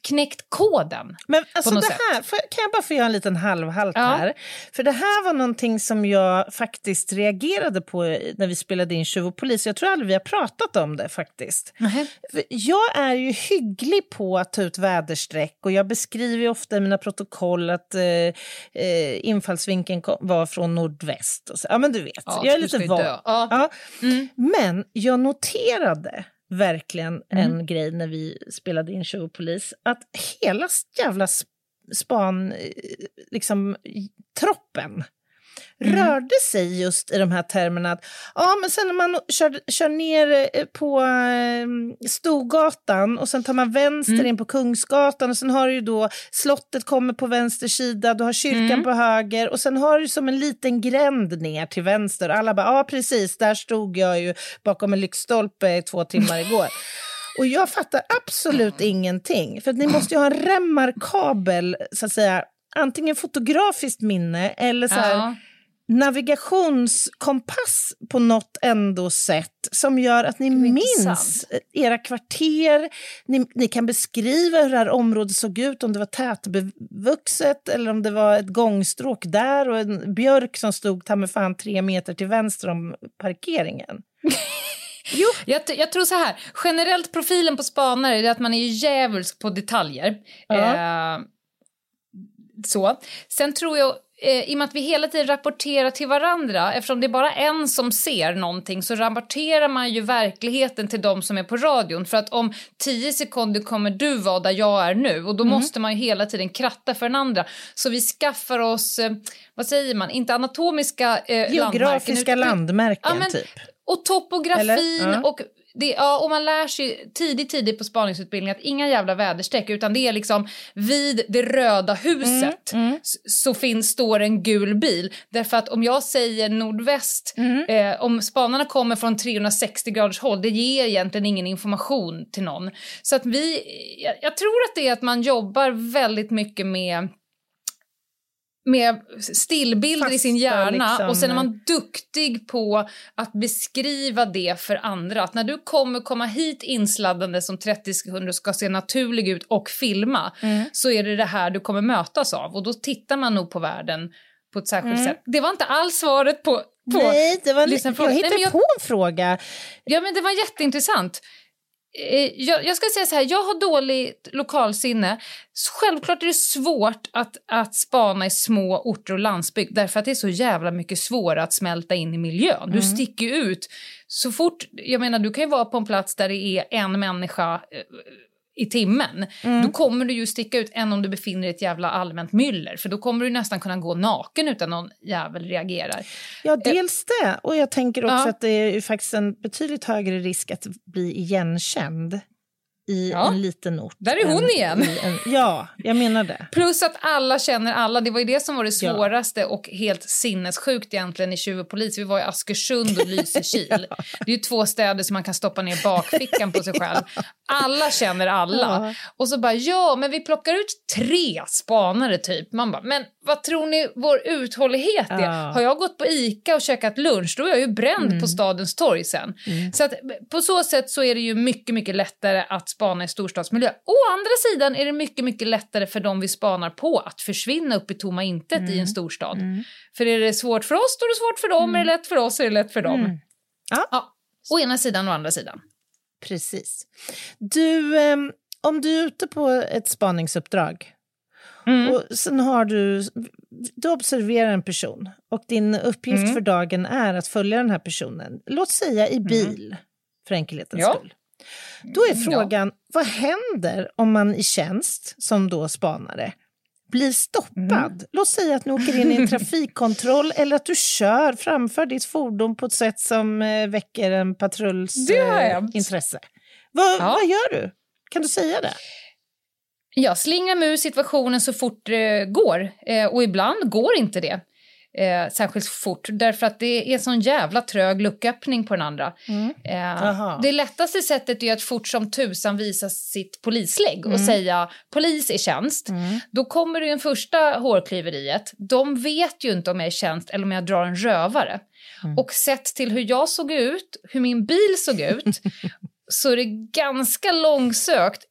[SPEAKER 3] knäckt koden.
[SPEAKER 2] Men alltså det här, får, kan jag bara få göra en liten halvhalt
[SPEAKER 3] Ja.
[SPEAKER 2] här? För det här var någonting som jag faktiskt reagerade på när vi spelade in Tjuv och polis. Jag tror aldrig vi har pratat om det faktiskt. För Jag är ju hygglig på att ta ut väderstreck och jag beskriver ofta i mina protokoll att eh, eh, infallsvinkeln var från nordväst. Ja men du vet,
[SPEAKER 3] Ja,
[SPEAKER 2] jag är lite van.
[SPEAKER 3] dö. Ja. Mm.
[SPEAKER 2] Men jag noterade verkligen en grej när vi spelade in Show Police, att hela jävla sp- span, eh, liksom i- troppen rörde sig just i de här termerna att ja, men sen när man kör, kör ner eh, på eh, Storgatan och sen tar man vänster in på Kungsgatan och sen har du ju då slottet kommer på vänster sida, du har kyrkan på höger och sen har du som en liten gränd ner till vänster. Alla bara, ja precis, där stod jag ju bakom en lyktstolpe i två timmar igår. [laughs] Och jag fattar absolut ingenting, för ni måste ju ha en remarkabel, så att säga, antingen fotografiskt minne eller så här,
[SPEAKER 3] Ja.
[SPEAKER 2] Navigationskompass på något ändå sätt som gör att ni minns era kvarter. Ni, ni kan beskriva hur det här området såg ut, om det var tätbevuxet eller om det var ett gångstråk där och en björk som stod ta mig fan tre meter till vänster om parkeringen. [laughs]
[SPEAKER 3] Jag, t- jag tror så här, generellt profilen på spanare är att man är djävulsk på detaljer.
[SPEAKER 2] Ja.
[SPEAKER 3] Eh, så. Sen tror jag, eh, i och med att vi hela tiden rapporterar till varandra, eftersom det är bara en som ser någonting så rapporterar man ju verkligheten till de som är på radion. För att om tio sekunder kommer du vara där jag är nu och då
[SPEAKER 2] Mm.
[SPEAKER 3] måste man ju hela tiden kratta för den andra. Så vi skaffar oss, eh, vad säger man, inte anatomiska eh, landmärken.
[SPEAKER 2] Geografiska
[SPEAKER 3] utan-
[SPEAKER 2] landmärken,
[SPEAKER 3] Ja, men-
[SPEAKER 2] typ.
[SPEAKER 3] och topografin
[SPEAKER 2] Eller?
[SPEAKER 3] Och det, ja, och man lär sig tidigt, tidigt på spaningsutbildning att inga jävla väderstreck utan det är liksom vid det röda huset s- så finns, står en gul bil. Därför att om jag säger nordväst, eh, om spanarna kommer från 360 graders håll, det ger egentligen ingen information till någon. Så att vi, jag, jag tror att det är att man jobbar väldigt mycket med med stillbilder i sin
[SPEAKER 2] Fasta,
[SPEAKER 3] hjärna
[SPEAKER 2] liksom.
[SPEAKER 3] och sen är man duktig på att beskriva det för andra. Att när du kommer komma hit insladdande som 30 sekunder och ska se naturlig ut och filma
[SPEAKER 2] Mm.
[SPEAKER 3] så är det det här du kommer mötas av och då tittar man nog på världen på ett särskilt
[SPEAKER 2] Mm.
[SPEAKER 3] sätt. Det var inte alls svaret på... på
[SPEAKER 2] Nej, det var, jag hittade
[SPEAKER 3] Nej, jag-
[SPEAKER 2] på en fråga.
[SPEAKER 3] Ja men det var jätteintressant. Eh, jag, jag, ska säga så här, jag har dåligt lokalsinne. Självklart är det svårt att, att spana i små orter och landsbygd därför att det är så jävla mycket svårare att smälta in i miljön. Du mm. sticker ut. Så fort, jag menar du kan ju vara på en plats där det är en människa eh, i timmen, mm. då kommer du ju sticka ut än om du befinner dig i ett jävla allmänt myller. För då kommer du nästan kunna gå naken utan någon jävel reagerar.
[SPEAKER 2] Ja, dels det. Och jag tänker också ja. att det är faktiskt en betydligt högre risk att bli igenkänd i ja. en liten ort.
[SPEAKER 3] Där är hon en, igen!
[SPEAKER 2] En, ja, jag menar det. [laughs]
[SPEAKER 3] Plus att alla känner alla. Det var ju det som var det svåraste ja. och helt sinnessjukt egentligen i Tjuv och polis. Vi var i Askersund och Lysekil. [laughs] ja. Det är ju två städer som man kan stoppa ner bakfickan på sig själv. Alla känner alla. Och så bara, ja, men vi plockar ut tre spanare typ. Man bara, men vad tror ni vår uthållighet är? Har jag gått på Ica och käkat lunch, då är jag ju bränd mm. på stadens torg sen. Mm. Så att på så sätt så är det ju mycket, mycket lättare att spana i storstadsmiljö. Å andra sidan är det mycket, mycket lättare för dem vi spanar på att försvinna upp i tomma intet mm. i en mm. storstad. Mm. För är det svårt för oss, då är det svårt för dem. Är det mm. lätt för oss, är det lätt för dem. Ja. ja. Å ena sidan och å andra sidan.
[SPEAKER 2] Precis. Du, eh, om du är ute på ett spaningsuppdrag Mm. Och sen har du, du observerar en person och din uppgift mm. för dagen är att följa den här personen. Låt säga i bil, mm. för enkelhetens ja. skull. Då är frågan, ja. vad händer om man i tjänst, som då spanare, blir stoppad? Mm. Låt säga att du åker in i en [laughs] trafikkontroll eller att du kör framför ditt fordon på ett sätt som eh, väcker en patrulls intresse. Vad, ja. vad gör du? Kan du säga det?
[SPEAKER 3] Jag slingrar mig ur situationen så fort det går. Eh, och ibland går inte det eh, särskilt fort därför att det är sån jävla trög lucköppning på den andra. Mm. Eh, det lättaste sättet är att fort som tusan visa sitt polislägg mm. och säga polis i tjänst. Mm. Då kommer det en första hårklyveriet. De vet ju inte om jag är i tjänst eller om jag drar en rövare. Mm. Och sett till hur jag såg ut, hur min bil såg ut [laughs] så är det ganska långsökt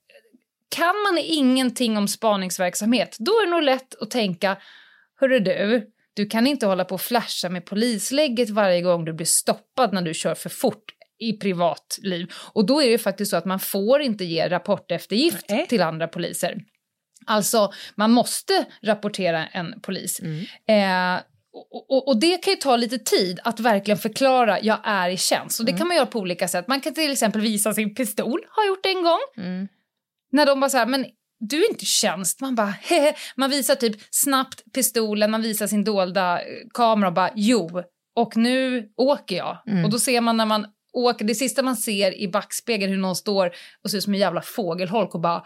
[SPEAKER 3] kan man ingenting om spaningsverksamhet, då är det nog lätt att tänka, hörru du, du kan inte hålla på och flasha med polislägget varje gång du blir stoppad när du kör för fort i privatliv. Och då är det faktiskt så att man får inte ge rapporteftergift Nej. till andra poliser. Alltså, man måste rapportera en polis. Mm. Eh, och, och, och, det kan ju ta lite tid att verkligen förklara jag är i tjänst. Och det mm. kan man göra på olika sätt. Man kan till exempel visa sin pistol, har gjort det en gång. Mm. När de bara så här, men du är inte tjänst. Man bara, hehe. Man visar typ snabbt pistolen, man visar sin dolda eh, kamera och bara, jo, och nu åker jag. Mm. Och då ser man när man åker, det sista man ser i backspegeln hur någon står och ser ut som en jävla fågelholk och bara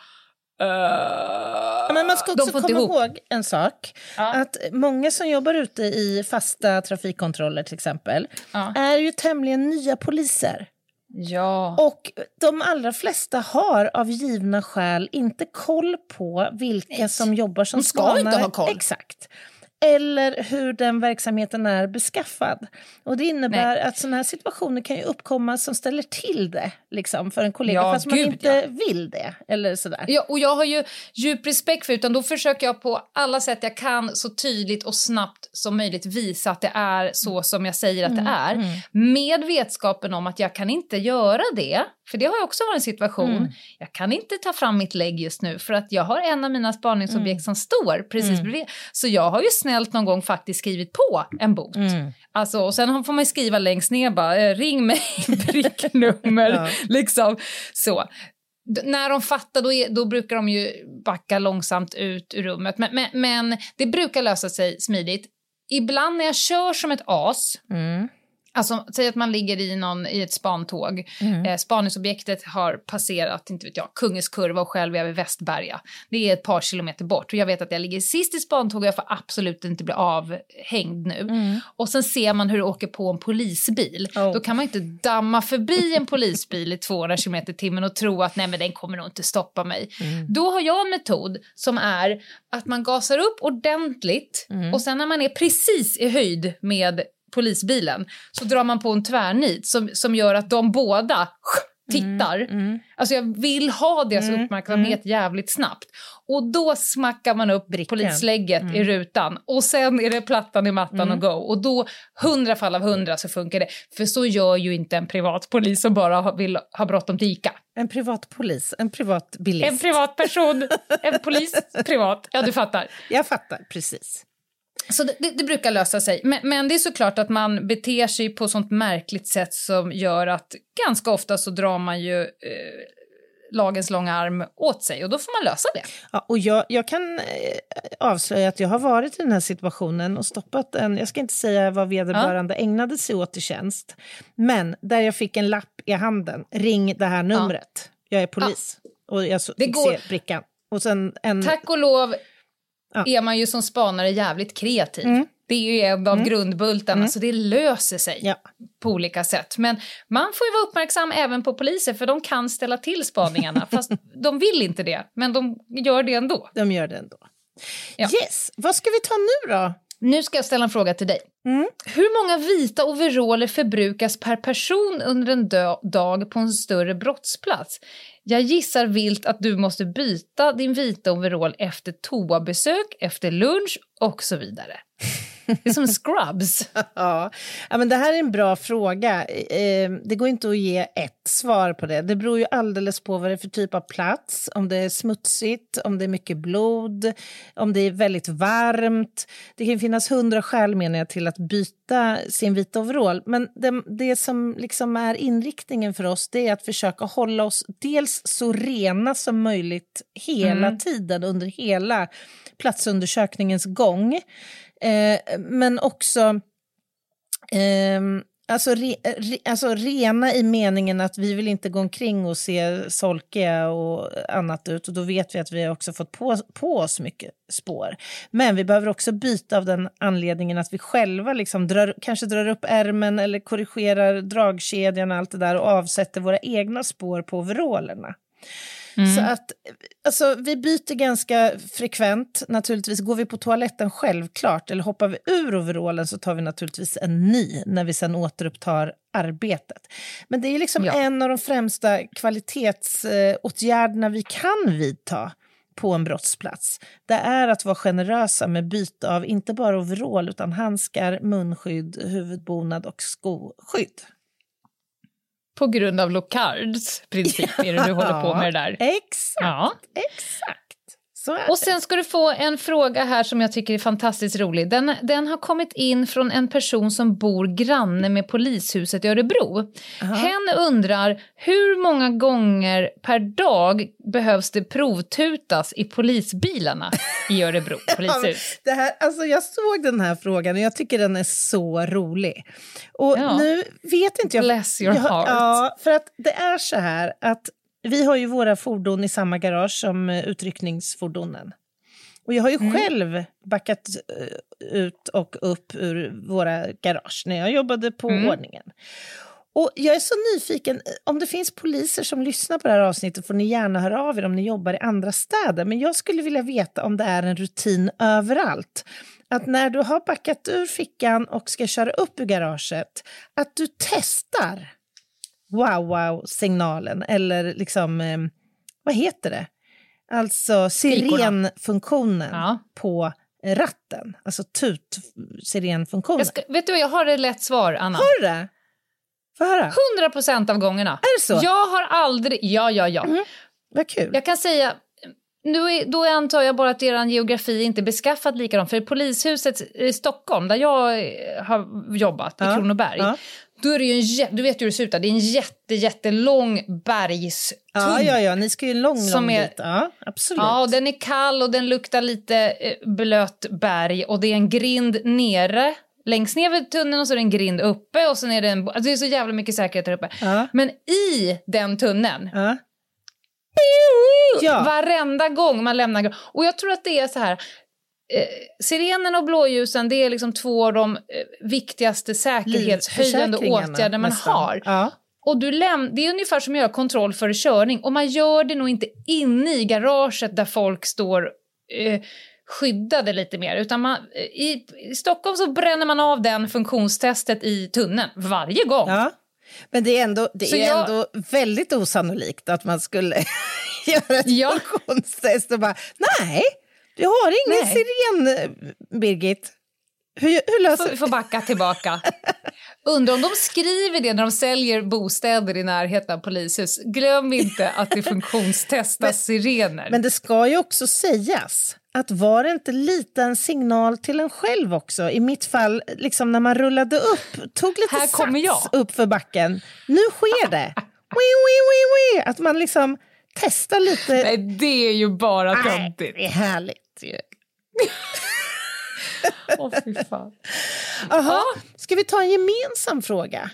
[SPEAKER 3] Uh,
[SPEAKER 2] men man ska också komma ihop. ihåg en sak. Ja. Att många som jobbar ute i fasta trafikkontroller till exempel ja. är ju tämligen nya poliser.
[SPEAKER 3] Ja.
[SPEAKER 2] Och de allra flesta har av givna skäl inte koll på vilka Nej. som jobbar som spanare.
[SPEAKER 3] De ska inte ha koll.
[SPEAKER 2] Exakt eller hur den verksamheten är beskaffad. Och Det innebär Nej. att sådana här situationer kan ju uppkomma som ställer till det liksom, för en kollega ja, fast man inte ja. vill det. Eller sådär.
[SPEAKER 3] Ja, och jag har ju djup respekt för det, utan då försöker jag på alla sätt jag kan så tydligt och snabbt som möjligt visa att det är så som jag säger att mm. det är. Mm. Med vetskapen om att jag kan inte göra det för det har ju också varit en situation. Mm. Jag kan inte ta fram mitt lägg just nu för att jag har en av mina spaningsobjekt mm. som står precis mm. bredvid. Så jag har ju snällt någon gång faktiskt skrivit på en bot. Mm. Alltså, och sen får man skriva längst ner bara, eh, ring mig, [laughs] pricknummer, ja. liksom. Så. När de fattar då, är, då brukar de ju backa långsamt ut ur rummet. Men, men, men det brukar lösa sig smidigt. Ibland när jag kör som ett as mm. Alltså, säg att man ligger i, någon, i ett spantåg. Mm. Eh, spaningsobjektet har passerat inte vet jag, Kungens kurva och själv är jag vid Västberga. Det är ett par kilometer bort och jag vet att jag ligger sist i spantåget och jag får absolut inte bli avhängd nu. Mm. Och sen ser man hur det åker på en polisbil. Oh. Då kan man inte damma förbi en polisbil i 200 km i timmen och tro att nej men den kommer nog inte stoppa mig. Mm. Då har jag en metod som är att man gasar upp ordentligt mm. och sen när man är precis i höjd med polisbilen så drar man på en tvärnit som, som gör att de båda [laughs] tittar. Alltså jag vill ha deras uppmärksamhet jävligt snabbt. Och då smackar man upp polislägget i rutan och sen är det plattan i mattan och go. Och då, hundra fall av hundra så funkar det. För så gör ju inte en privatpolis som bara vill ha bråttom till Ica.
[SPEAKER 2] En privat polis, en privat bilist.
[SPEAKER 3] En privatperson, en polis, [laughs] privat. Ja, du fattar.
[SPEAKER 2] Jag fattar, precis.
[SPEAKER 3] Så det, det, det brukar lösa sig. Men, men det är såklart att man beter sig på sånt märkligt sätt som gör att ganska ofta så drar man ju eh, lagens långa arm åt sig och då får man lösa det.
[SPEAKER 2] Ja, och jag, jag kan eh, avslöja att jag har varit i den här situationen och stoppat en, jag ska inte säga vad vederbörande ägnade sig åt i tjänst, men där jag fick en lapp i handen, ring det här numret, jag är polis. Och jag så,
[SPEAKER 3] Det går-
[SPEAKER 2] se brickan. Och sen en...
[SPEAKER 3] Tack och lov
[SPEAKER 2] Ja.
[SPEAKER 3] är man ju som spanare jävligt kreativ.
[SPEAKER 2] Mm.
[SPEAKER 3] Det är ju en av grundbultarna, så det löser sig
[SPEAKER 2] Ja.
[SPEAKER 3] på olika sätt. Men man får ju vara uppmärksam även på poliser, för de kan ställa till spaningarna. [laughs] fast de vill inte det, men de gör det ändå.
[SPEAKER 2] De gör det ändå.
[SPEAKER 3] Ja.
[SPEAKER 2] Yes, vad ska vi ta nu då?
[SPEAKER 3] Nu ska jag ställa en fråga till dig.
[SPEAKER 2] Mm.
[SPEAKER 3] Hur många vita overaller förbrukas per person under en dag på en större brottsplats? Jag gissar vilt att du måste byta din vita overall efter toabesök, efter lunch och så vidare. Det är som scrubs. [laughs]
[SPEAKER 2] Ja, ja men det här är en bra fråga. Eh, det går inte att ge ett svar på det. Det beror ju alldeles på vad det är för typ av plats, om det är smutsigt, om det är mycket blod, om det är väldigt varmt. Det kan finnas hundra skäl menar jag till att byta sin vita overall. Men det, det som liksom är inriktningen för oss det är att försöka hålla oss dels så rena som möjligt hela tiden under hela platsundersökningens gång. Eh, men också eh, alltså, re, re, alltså rena i meningen att vi vill inte gå omkring och se solkiga och annat ut och då vet vi att vi har också fått på, på oss mycket spår. Men vi behöver också byta av den anledningen att vi själva liksom drar, kanske drar upp ärmen eller korrigerar dragkedjan och allt det där och avsätter våra egna spår på overallerna. Så att, alltså, vi byter ganska frekvent. Naturligtvis Går vi på toaletten självklart eller hoppar vi ur overallen så tar vi naturligtvis en ny när vi sen återupptar arbetet. Men det är liksom
[SPEAKER 3] Ja.
[SPEAKER 2] en av de främsta kvalitetsåtgärderna vi kan vidta på en brottsplats. Det är att vara generösa med byte av inte bara overall utan handskar, munskydd, huvudbonad och skoskydd.
[SPEAKER 3] På grund av Locards princip är det du håller på med det där.
[SPEAKER 2] Exakt,
[SPEAKER 3] Ja.
[SPEAKER 2] exakt.
[SPEAKER 3] Och sen ska du få en fråga här som jag tycker är fantastiskt rolig. Den, den har kommit in från en person som bor granne med polishuset i Örebro. Hen undrar hur många gånger per dag behövs det provtutas i polisbilarna i Örebro [laughs] polishus?
[SPEAKER 2] Det här, alltså jag såg den här frågan och jag tycker den är så rolig. Och
[SPEAKER 3] Ja.
[SPEAKER 2] nu vet inte jag...
[SPEAKER 3] Bless your
[SPEAKER 2] jag,
[SPEAKER 3] heart.
[SPEAKER 2] Ja, för att det är så här att vi har ju våra fordon i samma garage som eh, utryckningsfordonen. Och jag har ju
[SPEAKER 3] Mm.
[SPEAKER 2] själv backat eh, ut och upp ur våra garage när jag jobbade på
[SPEAKER 3] Mm.
[SPEAKER 2] ordningen. Och jag är så nyfiken, om det finns poliser som lyssnar på det här avsnittet får ni gärna höra av er om ni jobbar i andra städer. Men jag skulle vilja veta om det är en rutin överallt. Att när du har backat ur fickan och ska köra upp ur garaget, att du testar wow-wow-signalen eller liksom, eh, vad heter det? Alltså sirenfunktionen
[SPEAKER 3] Ja.
[SPEAKER 2] på ratten, alltså tut-sirenfunktionen.
[SPEAKER 3] Vet du vad, jag har ett lätt svar, Anna.
[SPEAKER 2] Har du det? Få höra.
[SPEAKER 3] 100 procent av gångerna.
[SPEAKER 2] Är det så? Mm.
[SPEAKER 3] Jag har aldrig... Ja, ja, ja.
[SPEAKER 2] Vad kul.
[SPEAKER 3] Jag kan säga, nu är, då antar jag bara att er geografi inte är beskaffat likadant. För polishuset i Stockholm, där jag har jobbat, i
[SPEAKER 2] Ja,
[SPEAKER 3] Kronoberg,
[SPEAKER 2] ja.
[SPEAKER 3] Då är det ju en, du vet hur det ser ut där, det är en jätte, jättelång bergstull.
[SPEAKER 2] Ja, ja, ja, ni ska ju en lång, lång
[SPEAKER 3] är-
[SPEAKER 2] bit. Ja, absolut.
[SPEAKER 3] Ja, och den är kall och den luktar lite eh, blött berg och det är en grind nere. Längst ner vid tunneln och så är det en grind uppe och sen är det en... Alltså det är så jävla mycket säkerhet där uppe.
[SPEAKER 2] Ja.
[SPEAKER 3] Men i den tunneln,
[SPEAKER 2] Ja. Ja.
[SPEAKER 3] varenda gång man lämnar... Och jag tror att det är så här... Eh, sirenen och blåljusen det är liksom två av de eh, viktigaste säkerhetshöjande åtgärder man
[SPEAKER 2] nästan.
[SPEAKER 3] har.
[SPEAKER 2] Ja.
[SPEAKER 3] Och du läm- det är ungefär som att göra kontroll före körning. Och man gör det nog inte inne i garaget där folk står eh, skyddade lite mer. Utan man, eh, i, I Stockholm så bränner man av den funktionstestet i tunneln varje gång.
[SPEAKER 2] Ja. Men det är ändå, det
[SPEAKER 3] Så
[SPEAKER 2] är
[SPEAKER 3] jag-
[SPEAKER 2] ändå väldigt osannolikt att man skulle [laughs] göra ett
[SPEAKER 3] Ja.
[SPEAKER 2] funktionstest och bara nej, du har ingen
[SPEAKER 3] Nej.
[SPEAKER 2] siren, Birgit. Hur, hur löser
[SPEAKER 3] vi får backa tillbaka. Undrar om de skriver det när de säljer bostäder i närheten av polishus. Glöm inte att det funktionstestas sirener.
[SPEAKER 2] Men det ska ju också sägas att var det inte lite en signal till en själv också? I mitt fall, liksom när man rullade upp, tog lite
[SPEAKER 3] Här kommer
[SPEAKER 2] sats
[SPEAKER 3] jag.
[SPEAKER 2] upp för backen. Nu sker det! [laughs] Wee, wee, wee, wee. Att man liksom testar lite.
[SPEAKER 3] Nej, det är ju bara töntigt.
[SPEAKER 2] det är härligt ju. [laughs]
[SPEAKER 3] Åh, fy fan.
[SPEAKER 2] Aha. Ska vi ta en gemensam fråga?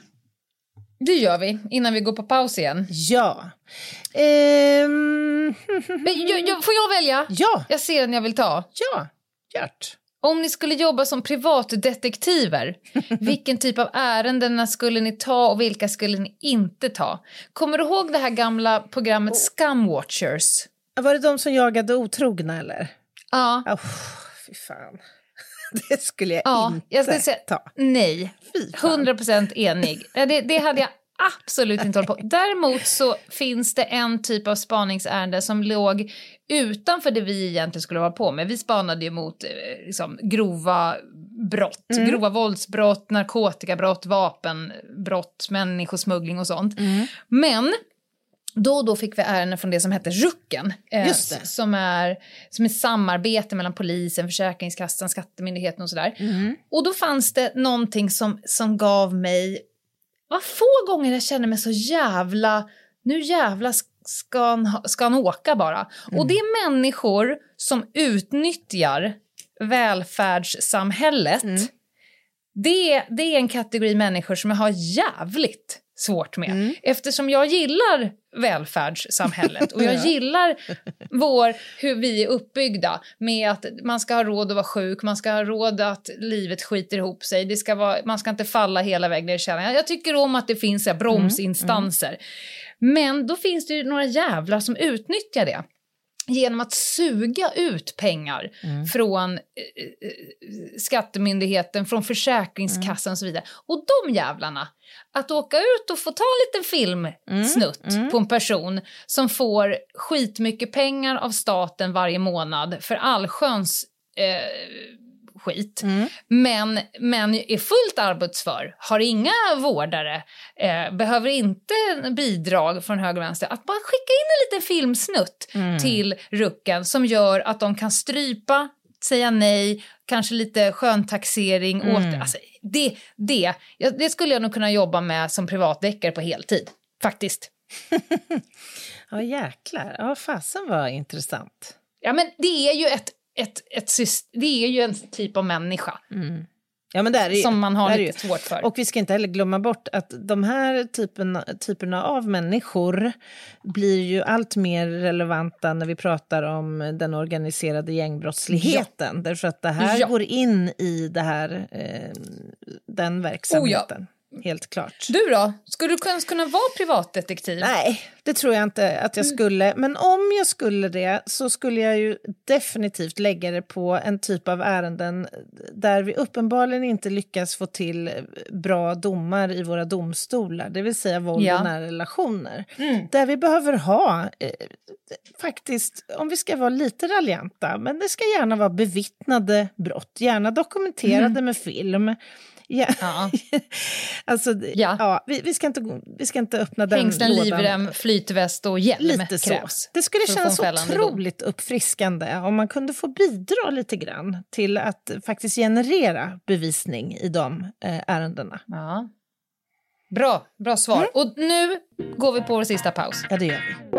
[SPEAKER 3] Det gör vi innan vi går på paus igen.
[SPEAKER 2] Ja. Ehm,
[SPEAKER 3] Men, jag, jag, får jag välja?
[SPEAKER 2] ja,
[SPEAKER 3] Jag ser den jag vill ta.
[SPEAKER 2] ja, Gert.
[SPEAKER 3] Om ni skulle jobba som privatdetektiver, [laughs] vilken typ av ärenden skulle ni ta och vilka skulle ni inte ta? Kommer du ihåg det här gamla programmet Scumwatchers?
[SPEAKER 2] Var det de som jagade otrogna eller?
[SPEAKER 3] Ja.
[SPEAKER 2] Oh, fy fan. [laughs] Det skulle jag
[SPEAKER 3] Ja,
[SPEAKER 2] inte
[SPEAKER 3] jag skulle säga
[SPEAKER 2] ta.
[SPEAKER 3] nej.
[SPEAKER 2] Fy fan.
[SPEAKER 3] 100 procent enig. Det, det hade jag absolut inte hållit på. [laughs] Däremot så finns det en typ av spaningsärende som låg utanför det vi egentligen skulle vara på med. Vi spanade ju mot eh, liksom, grova brott,
[SPEAKER 2] Mm.
[SPEAKER 3] grova våldsbrott, narkotikabrott, vapenbrott, människosmuggling och sånt. Men då och då fick vi ärenden från det som hette Rucken. eh,
[SPEAKER 2] det.
[SPEAKER 3] Som är, som är samarbete mellan polisen, Försäkringskassan, Skattemyndigheten och sådär. Och då fanns det någonting som, som gav mig... Vad få gånger jag känner mig så jävla... Nu jävla sk- ska han, ha- ska han åka bara. Och det är människor som utnyttjar välfärdssamhället. Det, är- det är en kategori människor som jag har jävligt svårt med. Eftersom jag gillar välfärdssamhället och jag [laughs]
[SPEAKER 2] Ja.
[SPEAKER 3] gillar vår, hur vi är uppbyggda med att man ska ha råd att vara sjuk, man ska ha råd att livet skiter ihop sig, det ska vara, man ska inte falla hela vägen ner i källaren. Jag tycker om att det finns här, bromsinstanser. Men då finns det ju några jävlar som utnyttjar det genom att suga ut pengar från eh, eh, Skattemyndigheten, från Försäkringskassan och så vidare. Och de jävlarna, att åka ut och få ta en liten filmsnutt på en person som får skitmycket pengar av staten varje månad för allsköns eh, skit, men, men är fullt arbetsför, har inga vårdare, eh, behöver inte bidrag från höger och vänster. Att bara skicka in en liten filmsnutt till rucken som gör att de kan strypa, säga nej, kanske lite sköntaxering. Åter, alltså, det, det, det skulle jag nog kunna jobba med som privatdeckare på heltid, faktiskt. [laughs]
[SPEAKER 2] Ja, jäklar. Ja, fasen var intressant.
[SPEAKER 3] Ja, men det är ju ett, ett, ett det är ju en typ av människa
[SPEAKER 2] Ja, men där är ju,
[SPEAKER 3] som man har
[SPEAKER 2] är
[SPEAKER 3] lite svårt för.
[SPEAKER 2] Och vi ska inte heller glömma bort att de här typen, typerna av människor blir ju allt mer relevanta när vi pratar om den organiserade gängbrottsligheten. Därför att det här
[SPEAKER 3] Ja.
[SPEAKER 2] går in i det här, eh, den verksamheten. Helt klart.
[SPEAKER 3] Du då? Skulle du kunna vara privatdetektiv?
[SPEAKER 2] Nej, det tror jag inte att jag skulle. Men om jag skulle det så skulle jag ju definitivt lägga det på en typ av ärenden där vi uppenbarligen inte lyckas få till bra domar i våra domstolar, det vill säga våld
[SPEAKER 3] Ja.
[SPEAKER 2] och nära relationer. Där vi behöver ha, eh, faktiskt, om vi ska vara lite raljanta, men det ska gärna vara bevittnade brott, gärna dokumenterade med film. Ja.
[SPEAKER 3] Ja. [laughs]
[SPEAKER 2] alltså, ja.
[SPEAKER 3] Ja.
[SPEAKER 2] vi, vi, ska inte, vi ska inte öppna den
[SPEAKER 3] Hängslen,
[SPEAKER 2] lådan.
[SPEAKER 3] livrem, flytväst och hjälm
[SPEAKER 2] Lite så.
[SPEAKER 3] krävs.
[SPEAKER 2] Det skulle kännas
[SPEAKER 3] fällande dom.
[SPEAKER 2] otroligt uppfriskande om man kunde få bidra lite grann till att faktiskt generera bevisning i de eh, ärendena.
[SPEAKER 3] Ja. Bra, bra svar.
[SPEAKER 2] Mm.
[SPEAKER 3] Och nu går vi på vår sista paus.
[SPEAKER 2] Ja, det gör vi.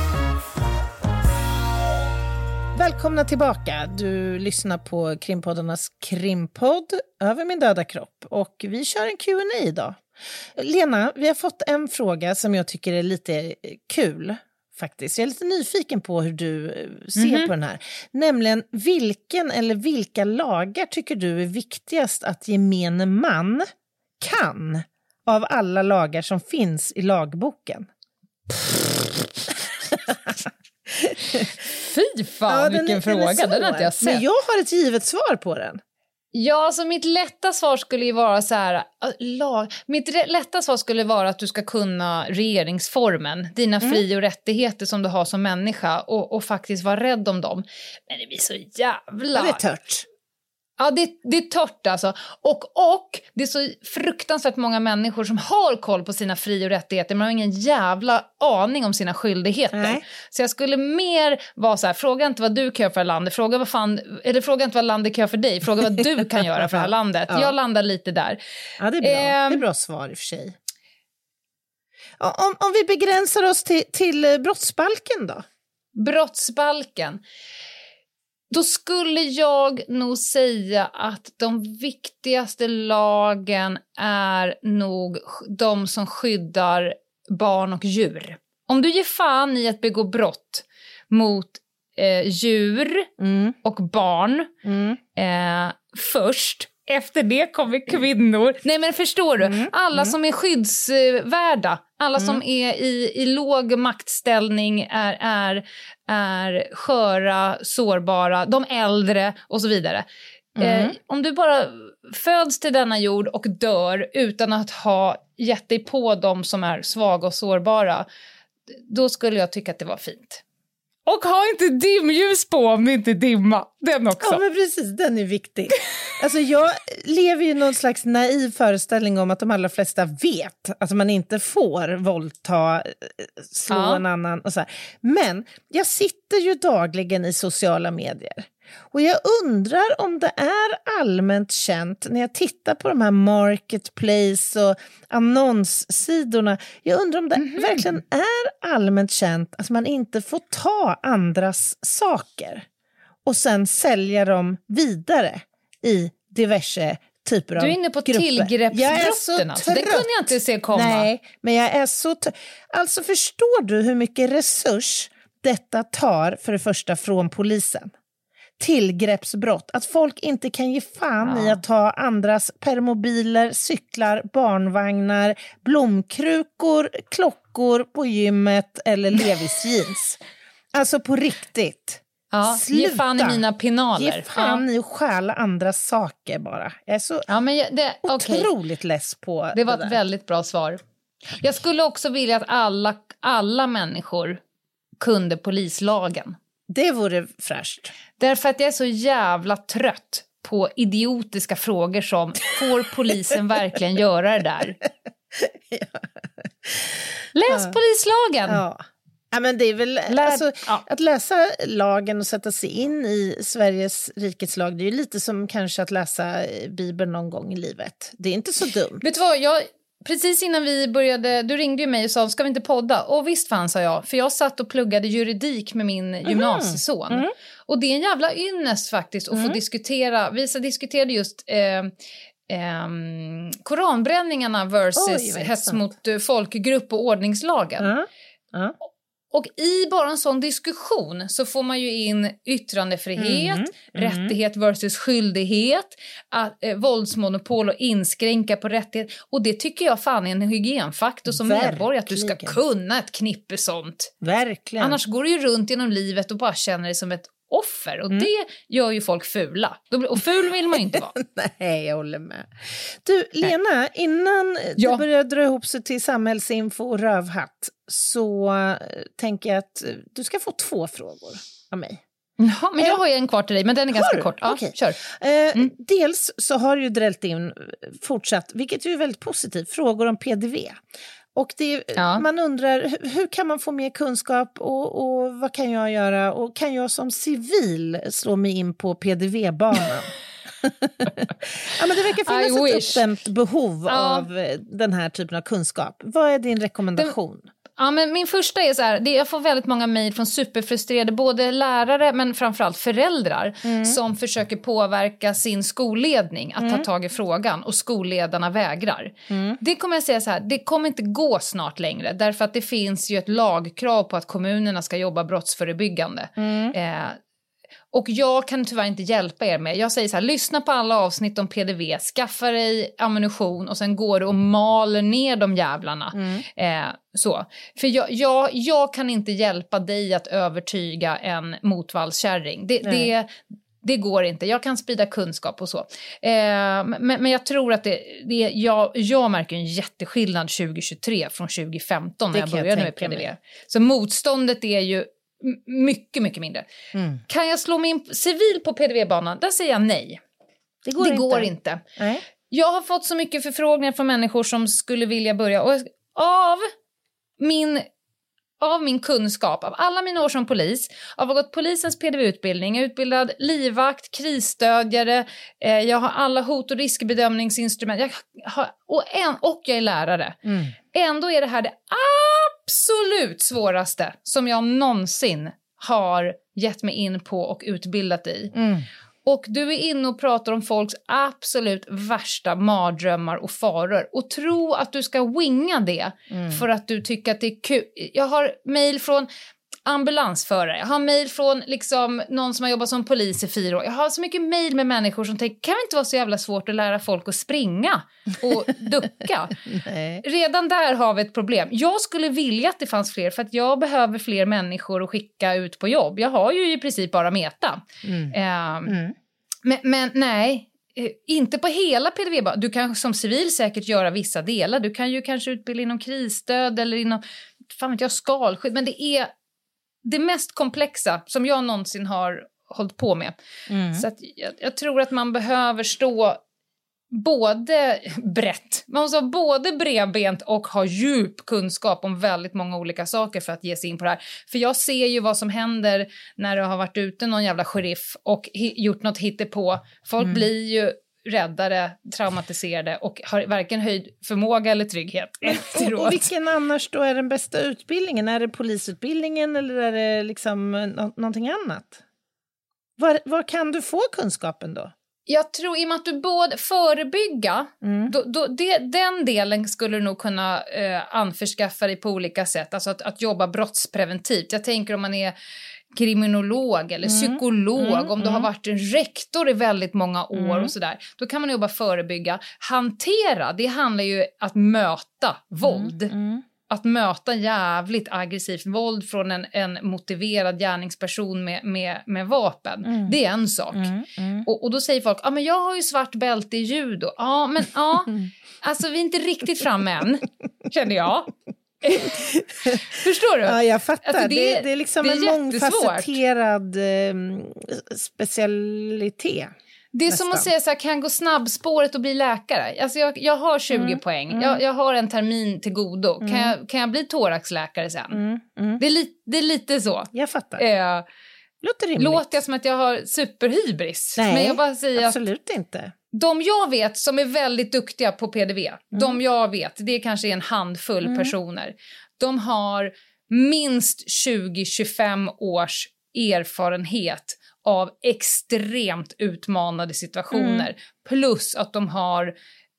[SPEAKER 2] Välkomna tillbaka. Du lyssnar på krimpoddarnas krimpodd Över min döda kropp och vi kör en Q&A idag. Lena, vi har fått en fråga som jag tycker är lite kul faktiskt. Jag är lite nyfiken på hur du eh, ser
[SPEAKER 3] Mhm.
[SPEAKER 2] på den här. Nämligen, vilken eller vilka lagar tycker du är viktigast att gemene man kan av alla lagar som finns i lagboken? [laughs]
[SPEAKER 3] Fy fan
[SPEAKER 2] den är-
[SPEAKER 3] vilken
[SPEAKER 2] den
[SPEAKER 3] fråga, den har inte jag
[SPEAKER 2] svår. Men
[SPEAKER 3] sett.
[SPEAKER 2] jag har ett givet svar på den.
[SPEAKER 3] Ja, alltså mitt lätta svar skulle ju vara så här... äh, Lag. Mitt lätta svar skulle vara att du ska kunna regeringsformen, dina
[SPEAKER 2] Mm.
[SPEAKER 3] fri och rättigheter som du har som människa och, och faktiskt vara rädd om dem. Men det blir så jävla...
[SPEAKER 2] Ja, det är tört.
[SPEAKER 3] Ja, det, det är torrt alltså. Och, och det är så fruktansvärt många människor som har koll på sina fri och rättigheter men har ingen jävla aning om sina skyldigheter.
[SPEAKER 2] Nej.
[SPEAKER 3] Så jag skulle mer vara så här, fråga inte vad du kan göra för landet, fråga, vad fan, eller fråga inte vad landet kan göra för dig, fråga vad du kan göra för det här [laughs] landet.
[SPEAKER 2] Ja.
[SPEAKER 3] Jag landar lite där.
[SPEAKER 2] Ja, det är bra.
[SPEAKER 3] Ehm.
[SPEAKER 2] det är bra svar i och för sig. Om, om vi begränsar oss till, till eh, brottsbalken då?
[SPEAKER 3] Brottsbalken. Då skulle jag nog säga att de viktigaste lagen är nog de som skyddar barn och djur. Om du ger fan i att begå brott mot eh, djur
[SPEAKER 2] Mm,
[SPEAKER 3] och barn
[SPEAKER 2] mm.
[SPEAKER 3] eh, först. Efter det kommer kvinnor. Nej men förstår du?
[SPEAKER 2] Mm,
[SPEAKER 3] Alla som är skyddsvärda, alla som är i, i låg maktställning är, är, är sköra, sårbara, de äldre och så vidare.
[SPEAKER 2] Mm.
[SPEAKER 3] Eh, om du bara föds till denna jord och dör utan att ha gett dig på de som är svaga och sårbara, då skulle jag tycka att det var fint. Och ha inte dimljus på om det inte är dimma. Den också.
[SPEAKER 2] Ja, men precis, den är viktig. Alltså, jag lever i någon slags naiv föreställning om att de allra flesta vet att man inte får våldta, eh, slå
[SPEAKER 3] Ja.
[SPEAKER 2] en annan och så här. Men jag sitter ju dagligen i sociala medier. Och jag undrar om det är allmänt känt när jag tittar på de här marketplace och annonssidorna. Jag undrar om det
[SPEAKER 3] Mhm.
[SPEAKER 2] verkligen är allmänt känt att man inte får ta andras saker och sen sälja dem vidare i diverse typer av
[SPEAKER 3] Du är inne på
[SPEAKER 2] grupper.
[SPEAKER 3] Tillgreppsbrotten alltså. Det kunde jag inte se komma.
[SPEAKER 2] Nej, men jag är så... Alltså förstår du hur mycket resurs detta tar för det första från polisen? Tillgreppsbrott, att folk inte kan ge fan i
[SPEAKER 3] Ja.
[SPEAKER 2] att ta andras permobiler, cyklar, barnvagnar, blomkrukor, klockor på gymmet eller Levis jeans. [laughs] Alltså på riktigt.
[SPEAKER 3] Ja, ge
[SPEAKER 2] Sluta.
[SPEAKER 3] fan i mina pinaler.
[SPEAKER 2] Ge fan i att stjäla andras saker bara. Jag är så
[SPEAKER 3] Ja, men det,
[SPEAKER 2] otroligt less på
[SPEAKER 3] det var
[SPEAKER 2] där.
[SPEAKER 3] ett väldigt bra svar. Jag skulle också vilja att alla, alla människor kunde polislagen.
[SPEAKER 2] Det vore fräscht.
[SPEAKER 3] Därför att jag är så jävla trött på idiotiska frågor som får polisen verkligen göra det där? [laughs] Läs polislagen!
[SPEAKER 2] Ja. Ja, men det är väl,
[SPEAKER 3] Lär-
[SPEAKER 2] alltså,
[SPEAKER 3] ja.
[SPEAKER 2] Att läsa lagen och sätta sig in i Sveriges rikets lag, det är ju lite som kanske att läsa eh, Bibeln någon gång i livet. Det är inte så dumt.
[SPEAKER 3] Vet du vad, jag, precis innan vi började, du ringde ju mig och sa ska vi inte podda? Och visst fan sa jag, för jag satt och pluggade juridik med min gymnasieson. Och det är en jävla ynnest faktiskt att få diskutera, vi diskuterade just eh, ehm, koranbränningarna versus
[SPEAKER 2] Oj,
[SPEAKER 3] hets mot eh, folkgrupp och ordningslagen. Och i bara en sån diskussion så får man ju in yttrandefrihet,
[SPEAKER 2] Mhm,
[SPEAKER 3] rättighet versus skyldighet, att, eh, våldsmonopol och inskränka på rättighet. Och det tycker jag fan är en hygienfaktor som
[SPEAKER 2] Verkligen.
[SPEAKER 3] medborgare, att du ska kunna ett knippe sånt.
[SPEAKER 2] Verkligen.
[SPEAKER 3] Annars går du ju runt genom livet och bara känner dig som ett offer och
[SPEAKER 2] Mm.
[SPEAKER 3] det gör ju folk fula. Och ful vill man ju inte vara. [laughs]
[SPEAKER 2] Nej, jag håller med. Du, Lena, innan
[SPEAKER 3] Ja.
[SPEAKER 2] det börjar dra ihop sig till samhällsinfo och rövhatt så eh, tänker jag att eh, du ska få två frågor av mig.
[SPEAKER 3] Jaha, men jag har ju en kvar till dig, men den är ganska kort. Ja,
[SPEAKER 2] Okej.
[SPEAKER 3] kör.
[SPEAKER 2] Eh, Dels så har ju drällt in eh, fortsatt, vilket är väldigt positivt, frågor om PDV. Och det,
[SPEAKER 3] Ja.
[SPEAKER 2] man undrar hur, hur kan man få mer kunskap och, och vad kan jag göra och kan jag som civil slå mig in på PDV-banan? [laughs] ja, men det verkar
[SPEAKER 3] I
[SPEAKER 2] finnas ett
[SPEAKER 3] wish.
[SPEAKER 2] uppdämt behov
[SPEAKER 3] Ja.
[SPEAKER 2] av eh, den här typen av kunskap. Vad är din rekommendation?
[SPEAKER 3] Ja, men min första är så här, det, jag får väldigt många mejl från superfrustrerade både lärare men framförallt föräldrar
[SPEAKER 2] Mm.
[SPEAKER 3] som försöker påverka sin skolledning att ta tag i frågan och skolledarna vägrar.
[SPEAKER 2] Mm.
[SPEAKER 3] Det kommer jag säga så här, det kommer inte gå snart längre därför att det finns ju ett lagkrav på att kommunerna ska jobba brottsförebyggande.
[SPEAKER 2] Mm.
[SPEAKER 3] Eh, och jag kan tyvärr inte hjälpa er med. Jag säger så här, lyssna på alla avsnitt om PDV, skaffa dig ammunition och sen går du och maler ner de jävlarna. Eh, så. För jag, jag, jag kan inte hjälpa dig att övertyga en motvallskärring. Det, det, det går inte. Jag kan sprida kunskap och så. Eh, men, men jag tror att det, det jag, jag märker en jätteskillnad 2023 från 2015 när jag
[SPEAKER 2] kan jag
[SPEAKER 3] började med PDV.
[SPEAKER 2] mig.
[SPEAKER 3] Så motståndet är ju mycket, mycket mindre.
[SPEAKER 2] Mm.
[SPEAKER 3] Kan jag slå mig in civil på PDV-banan? Där säger jag nej.
[SPEAKER 2] Det går
[SPEAKER 3] det
[SPEAKER 2] inte.
[SPEAKER 3] går inte.
[SPEAKER 2] Nej.
[SPEAKER 3] Jag har fått så mycket förfrågningar från människor som skulle vilja börja. Och av min, av min kunskap, av alla mina år som polis, av att ha gått polisens PDV-utbildning, jag är utbildad livvakt, krisstödjare, eh, jag har alla hot och riskbedömningsinstrument jag har, och, en, och jag är lärare.
[SPEAKER 2] Mm.
[SPEAKER 3] Ändå är det här det absolut svåraste som jag någonsin har gett mig in på och utbildat i.
[SPEAKER 2] Mm.
[SPEAKER 3] Och du är inne och pratar om folks absolut värsta mardrömmar och faror. Och tro att du ska winga det för att du tycker att det är kul. Jag har mejl från ambulansförare, jag har mejl från liksom någon som har jobbat som polis i fyra år. Jag har så mycket mejl med människor som tänker, kan det inte vara så jävla svårt att lära folk att springa och [laughs] ducka? Redan där har vi ett problem. Jag skulle vilja att det fanns fler för att jag behöver fler människor att skicka ut på jobb. Jag har ju i princip bara Meta.
[SPEAKER 2] Mm.
[SPEAKER 3] Ehm,
[SPEAKER 2] Mm.
[SPEAKER 3] men, men nej, eh, inte på hela PDV. Du kan som civil säkert göra vissa delar. Du kan ju kanske utbilda inom krisstöd eller inom fan vet jag, skalskydd. Men det är det mest komplexa som jag någonsin har hållit på med.
[SPEAKER 2] Mm.
[SPEAKER 3] Så jag, jag tror att man behöver stå både [laughs] brett, man måste ha både bredbent och ha djup kunskap om väldigt många olika saker för att ge sig in på det här. För jag ser ju vad som händer när det har varit ute någon jävla sheriff och gjort något hittepå. Folk blir ju räddare, traumatiserade och har varken höjd förmåga eller trygghet
[SPEAKER 2] Och,
[SPEAKER 3] efteråt.
[SPEAKER 2] och vilken annars då är den bästa utbildningen? Är det polisutbildningen eller är det liksom nå- någonting annat? Var, var kan du få kunskapen då?
[SPEAKER 3] Jag tror i och med att du både förebygga,
[SPEAKER 2] Mm.
[SPEAKER 3] då, då, det, den delen skulle du nog kunna eh, anförskaffa dig på olika sätt. Alltså att, att jobba brottspreventivt. Jag tänker om man är kriminolog eller psykolog,
[SPEAKER 2] Mm,
[SPEAKER 3] om du har
[SPEAKER 2] mm.
[SPEAKER 3] varit en rektor i väldigt många år
[SPEAKER 2] Mm.
[SPEAKER 3] och sådär. Då kan man jobba förebygga. Hantera, det handlar ju att möta våld.
[SPEAKER 2] Mm.
[SPEAKER 3] Att möta jävligt aggressivt våld från en, en motiverad gärningsperson med, med, med vapen.
[SPEAKER 2] Mm.
[SPEAKER 3] Det är en sak.
[SPEAKER 2] Mm. Mm.
[SPEAKER 3] Och, och då säger folk, ja men jag har ju svart bälte i judo. Ja men ja, [laughs] alltså vi är inte riktigt framme än, känner jag. [laughs] Förstår du?
[SPEAKER 2] Ja, jag fattar.
[SPEAKER 3] Alltså,
[SPEAKER 2] det,
[SPEAKER 3] det-
[SPEAKER 2] det, är liksom
[SPEAKER 3] det är
[SPEAKER 2] en
[SPEAKER 3] jättesvårt.
[SPEAKER 2] mångfacetterad eh, specialitet.
[SPEAKER 3] det är som
[SPEAKER 2] nästan.
[SPEAKER 3] att säga så här, kan jag gå snabbspåret och bli läkare? Alltså jag, jag har 20
[SPEAKER 2] Mm,
[SPEAKER 3] poäng, Jag, jag har en termin till godo. Kan, jag, kan jag bli thoraxläkare sen?
[SPEAKER 2] Mm. Mm.
[SPEAKER 3] Det, är li, det är lite så.
[SPEAKER 2] Jag fattar.
[SPEAKER 3] Eh,
[SPEAKER 2] Låter rimligt.
[SPEAKER 3] låter jag som att jag har superhybris?
[SPEAKER 2] Nej,
[SPEAKER 3] Men jag bara säger att
[SPEAKER 2] absolut inte.
[SPEAKER 3] De jag vet som är väldigt duktiga på PDV, de jag vet, det kanske är en handfull personer. De har minst 20-25 års erfarenhet av extremt utmanande situationer. Plus att de har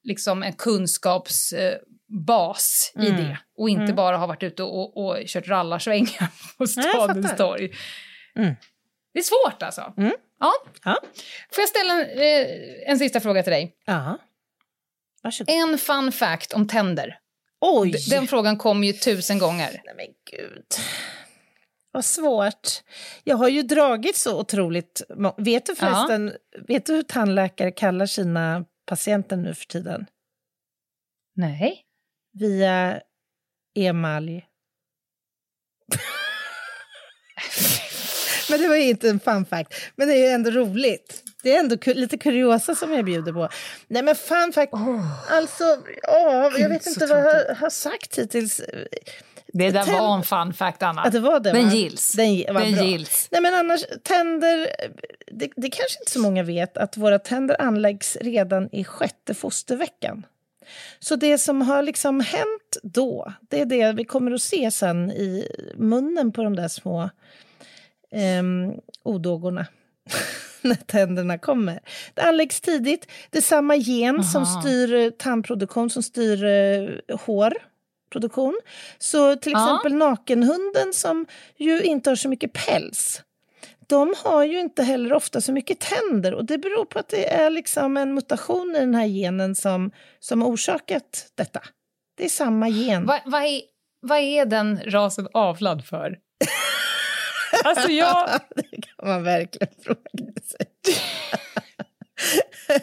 [SPEAKER 3] liksom en kunskapsbas i
[SPEAKER 2] Mm.
[SPEAKER 3] det och inte bara har varit ute och, och kört rallarsvängar [laughs] på stadens torg.
[SPEAKER 2] Mm.
[SPEAKER 3] Det är svårt alltså. Ja.
[SPEAKER 2] Ja.
[SPEAKER 3] Får jag ställa en, eh, en sista fråga till dig?
[SPEAKER 2] Ja. Varsågod.
[SPEAKER 3] En fun fact om tänder.
[SPEAKER 2] Oj!
[SPEAKER 3] D- Den frågan kommer ju tusen gånger.
[SPEAKER 2] Nej men gud. Vad svårt. Jag har ju dragit så otroligt... Vet du förresten, vet du hur tandläkare kallar sina patienter nu för tiden?
[SPEAKER 3] Nej.
[SPEAKER 2] Via emalj. [laughs] men det var ju inte en fun fact. Men det är ju ändå roligt. Det är ändå ku- lite kuriosa som jag bjuder på. Nej men fun fact, alltså, ja, jag vet inte vad jag har sagt hittills.
[SPEAKER 3] Det där
[SPEAKER 2] Tänd-
[SPEAKER 3] var en fun fact, Anna.
[SPEAKER 2] Att det var det,
[SPEAKER 3] Den
[SPEAKER 2] va?
[SPEAKER 3] gills.
[SPEAKER 2] Den, vad
[SPEAKER 3] Den
[SPEAKER 2] bra.
[SPEAKER 3] gills.
[SPEAKER 2] Nej men annars, tänder, det, det kanske inte så många vet att våra tänder anläggs redan i sjätte fosterveckan. Så det som har liksom hänt då, det är det vi kommer att se sen i munnen på de där små eh, odågorna. [laughs] när tänderna kommer. Det anläggs tidigt. Det är samma gen
[SPEAKER 3] Aha.
[SPEAKER 2] som styr eh, tandproduktion som styr eh, hårproduktion. Så till
[SPEAKER 3] Ja.
[SPEAKER 2] exempel nakenhunden som ju inte har så mycket päls de har ju inte heller ofta så mycket tänder och det beror på att det är liksom en mutation i den här genen som, som har orsakat detta. Det är samma gen.
[SPEAKER 3] Vad vad är, vad är den rasen avlad för? [laughs] alltså jag... [laughs]
[SPEAKER 2] det kan man verkligen fråga sig. [laughs]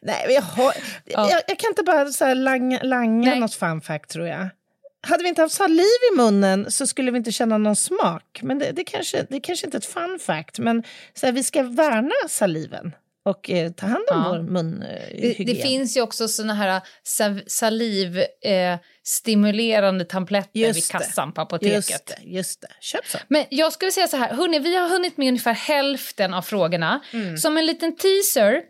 [SPEAKER 2] Nej, men jag, har,
[SPEAKER 3] Ja.
[SPEAKER 2] jag, jag kan inte bara så här langa, langa
[SPEAKER 3] Nej.
[SPEAKER 2] något fun fact, tror jag. Hade vi inte haft saliv i munnen så skulle vi inte känna någon smak. Men det, det, kanske, det kanske inte är ett fun fact, men så här, vi ska värna saliven och eh, ta hand om
[SPEAKER 3] Ja.
[SPEAKER 2] vår munhygien.
[SPEAKER 3] Det, det finns ju också såna här salivstimulerande eh, stimulerande tabletter
[SPEAKER 2] Just
[SPEAKER 3] vid kassan på apoteket.
[SPEAKER 2] Just det, just det. Köp så.
[SPEAKER 3] Men jag skulle säga så här, hörni, vi har hunnit med ungefär hälften av frågorna.
[SPEAKER 2] Mm.
[SPEAKER 3] Som en liten teaser,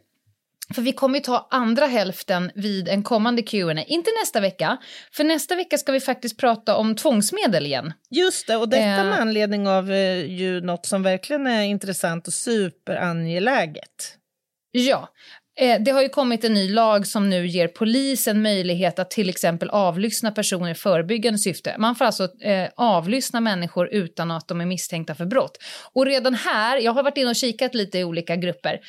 [SPEAKER 3] för vi kommer ju ta andra hälften vid en kommande Q&A. Inte nästa vecka, för nästa vecka ska vi faktiskt prata om tvångsmedel igen.
[SPEAKER 2] Just det, och detta
[SPEAKER 3] Eh.
[SPEAKER 2] med anledning av eh, ju något som verkligen är intressant och superangeläget.
[SPEAKER 3] Ja, eh, det har ju kommit en ny lag som nu ger polisen möjlighet att till exempel avlyssna personer i förebyggande syfte. Man får alltså eh, avlyssna människor utan att de är misstänkta för brott. Och redan här, jag har varit inne och kikat lite i olika grupper.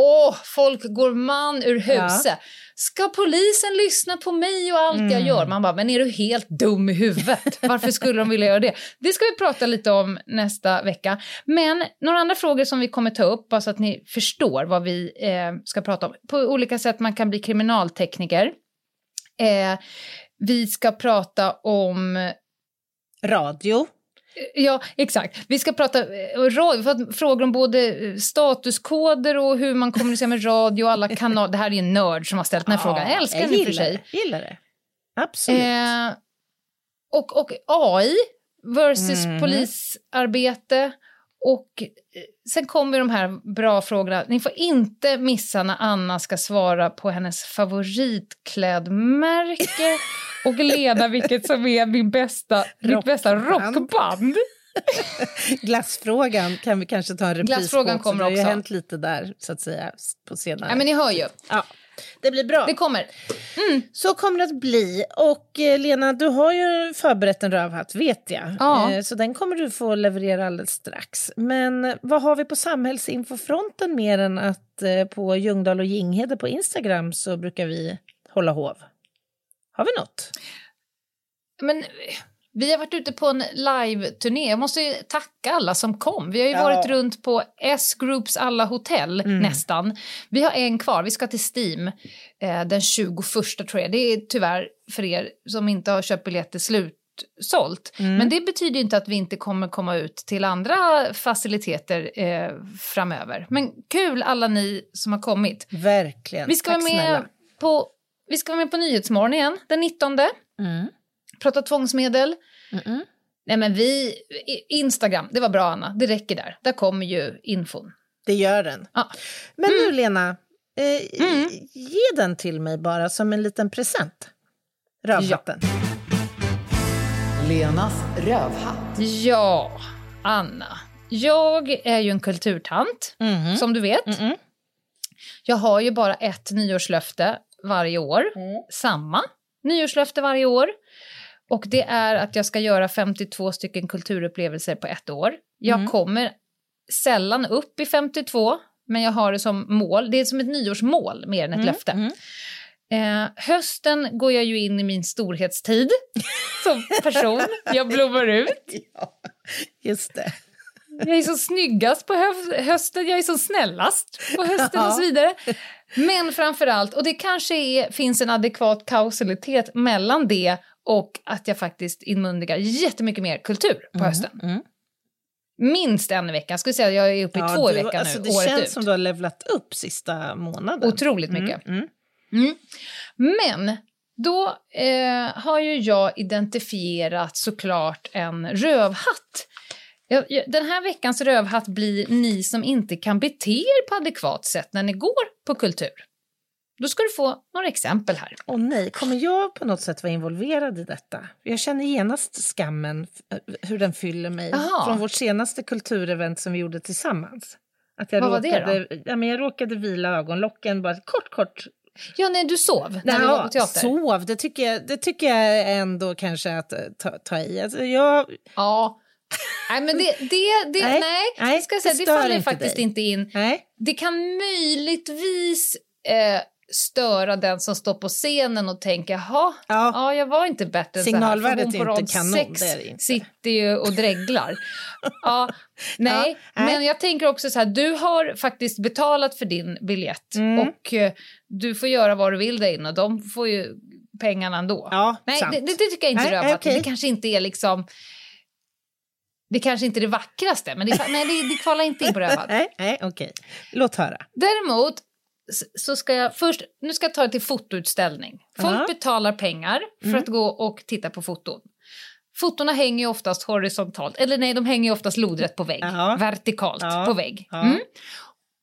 [SPEAKER 3] Åh, folk går man ur huse. Ska polisen lyssna på mig och allt jag gör? Man bara, men är du helt dum i huvudet? Varför skulle de vilja göra det? Det ska vi prata lite om nästa vecka. Men några andra frågor som vi kommer ta upp, bara så att ni förstår vad vi eh, ska prata om. På olika sätt man kan bli kriminaltekniker. Eh, vi ska prata om
[SPEAKER 2] Radio.
[SPEAKER 3] Ja, exakt. Vi ska prata eh, radio, frågor om både eh, statuskoder och hur man kommunicerar med radio och alla [laughs] kanaler. Det här är en nörd som har ställt den här frågan. Jag älskar den i och för sig.
[SPEAKER 2] det. Gillar det. Absolut.
[SPEAKER 3] Eh, och, och AI versus
[SPEAKER 2] Mhm.
[SPEAKER 3] polisarbete. Och eh, sen kommer de här bra frågorna. Ni får inte missa när Anna ska svara på hennes favoritklädmärke [laughs] och Lena vilket som är min bästa, mitt bästa
[SPEAKER 2] Rockband.
[SPEAKER 3] rockband. [laughs]
[SPEAKER 2] Glassfrågan kan vi kanske ta en repris
[SPEAKER 3] Glassfrågan
[SPEAKER 2] på också.
[SPEAKER 3] kommer
[SPEAKER 2] Det har ju
[SPEAKER 3] också.
[SPEAKER 2] hänt lite där, så att säga, på senare.
[SPEAKER 3] Ja, men ni hör ju.
[SPEAKER 2] ja, det blir bra.
[SPEAKER 3] Det kommer.
[SPEAKER 2] Så kommer det att bli. Och eh, Lena, du har ju förberett en rövhatt, vet jag.
[SPEAKER 3] Ja.
[SPEAKER 2] Eh, så den kommer du få leverera alldeles strax. Men vad har vi på samhällsinfofronten mer än att eh, på Ljungdahl och Ginghede på Instagram så brukar vi hålla hov? Har vi något?
[SPEAKER 3] Men vi har varit ute på en live-turné. Jag måste ju tacka alla som kom. Vi har ju
[SPEAKER 2] Ja.
[SPEAKER 3] varit runt på S-Groups alla hotell, nästan. Vi har en kvar. Vi ska till Steam eh, den 21 tror jag. Det är tyvärr för er som inte har köpt biljetter slutsålt. Men det betyder inte att vi inte kommer komma ut till andra faciliteter eh, framöver. Men kul alla ni som har kommit.
[SPEAKER 2] Verkligen.
[SPEAKER 3] Vi ska,
[SPEAKER 2] Tack
[SPEAKER 3] vara med
[SPEAKER 2] snälla.
[SPEAKER 3] på, vi ska vara med på Nyhetsmorgon igen den 19.
[SPEAKER 2] Mm.
[SPEAKER 3] Prata tvångsmedel.
[SPEAKER 2] Mm-mm.
[SPEAKER 3] Nej men vi, Instagram, det var bra Anna, det räcker där. Där kommer ju infon.
[SPEAKER 2] Det gör den.
[SPEAKER 3] Ja.
[SPEAKER 2] Men
[SPEAKER 3] Mm.
[SPEAKER 2] nu Lena, eh, ge den till mig bara som en liten present. Rövhatten.
[SPEAKER 6] Lenas rövhatt.
[SPEAKER 3] Ja, Anna. Jag är ju en kulturtant,
[SPEAKER 2] Mhm.
[SPEAKER 3] som du vet.
[SPEAKER 2] Mm-mm.
[SPEAKER 3] Jag har ju bara ett nyårslöfte varje år.
[SPEAKER 2] Mm.
[SPEAKER 3] Samma nyårslöfte varje år. Och det är att jag ska göra 52 stycken kulturupplevelser på ett år. Jag
[SPEAKER 2] Mm.
[SPEAKER 3] kommer sällan upp i 52, men jag har det som mål. Det är som ett nyårsmål mer än ett löfte.
[SPEAKER 2] mm.
[SPEAKER 3] Eh, hösten går jag ju in i min storhetstid [laughs] som person. Jag blommar ut. [laughs]
[SPEAKER 2] Ja, just det.
[SPEAKER 3] Jag är så snyggast på hö- hösten, jag är så snällast på hösten och så vidare. Men framför allt, och det kanske är, finns en adekvat kausalitet mellan det och att jag faktiskt inmundigar jättemycket mer kultur på hösten.
[SPEAKER 2] mm.
[SPEAKER 3] Minst en. Jag skulle säga att jag är uppe i två i
[SPEAKER 2] du-
[SPEAKER 3] veckan
[SPEAKER 2] alltså,
[SPEAKER 3] nu,
[SPEAKER 2] Det
[SPEAKER 3] året
[SPEAKER 2] känns
[SPEAKER 3] ut.
[SPEAKER 2] som du har levlat upp sista månaden.
[SPEAKER 3] Otroligt mycket.
[SPEAKER 2] Mm, mm.
[SPEAKER 3] Mm. Men då eh, har ju jag identifierat såklart en rövhatt. Jag, jag, den här veckans rövhatt blir ni som inte kan bete er på adekvat sätt när ni går på kultur. Då ska du få några exempel här.
[SPEAKER 2] Åh nej, kommer jag på något sätt vara involverad i detta? Jag känner genast skammen, f- hur den fyller mig.
[SPEAKER 3] Jaha.
[SPEAKER 2] Från vårt senaste kulturevent som vi gjorde tillsammans. Att jag
[SPEAKER 3] Vad var det
[SPEAKER 2] råkade, Ja, men jag råkade vila ögonlocken bara kort, kort.
[SPEAKER 3] Ja, nej, du sov när vi var på teater.
[SPEAKER 2] sov, det tycker, jag, det tycker jag ändå kanske att eh, ta, ta i. Alltså, jag,
[SPEAKER 3] Ja. Nej, men det, det, det,
[SPEAKER 2] Nej,
[SPEAKER 3] nej,
[SPEAKER 2] nej,
[SPEAKER 3] ska säga, det faller
[SPEAKER 2] inte
[SPEAKER 3] faktiskt
[SPEAKER 2] dig.
[SPEAKER 3] inte in.
[SPEAKER 2] nej,
[SPEAKER 3] Det kan möjligtvis eh, störa den som står på scenen och tänker jaha,
[SPEAKER 2] Ja.
[SPEAKER 3] ja. jag var inte bättre än så här. För hon på
[SPEAKER 2] inte
[SPEAKER 3] rad
[SPEAKER 2] kanon,
[SPEAKER 3] sex sitter ju och dreglar. [laughs] ja, nej,
[SPEAKER 2] Ja,
[SPEAKER 3] men jag tänker också så här, du har faktiskt betalat för din biljett
[SPEAKER 2] Mm.
[SPEAKER 3] och eh, du får göra vad du vill där inne och de får ju pengarna ändå.
[SPEAKER 2] ja,
[SPEAKER 3] Nej, det, det tycker jag inte
[SPEAKER 2] Nej, okej.
[SPEAKER 3] Det kanske inte är liksom... Det kanske inte är det vackraste, men det, nej, det, det kvalar inte in på fallet. [laughs]
[SPEAKER 2] Nej, nej, okej. Låt höra.
[SPEAKER 3] Däremot så ska jag först, nu ska jag ta det till fotoutställning. Folk
[SPEAKER 2] Ja.
[SPEAKER 3] betalar pengar för
[SPEAKER 2] Mm.
[SPEAKER 3] att gå och titta på foton. Fotona hänger ju oftast horisontalt, eller nej, de hänger ju oftast lodrätt på vägg,
[SPEAKER 2] Ja.
[SPEAKER 3] vertikalt
[SPEAKER 2] Ja.
[SPEAKER 3] på vägg. Mm.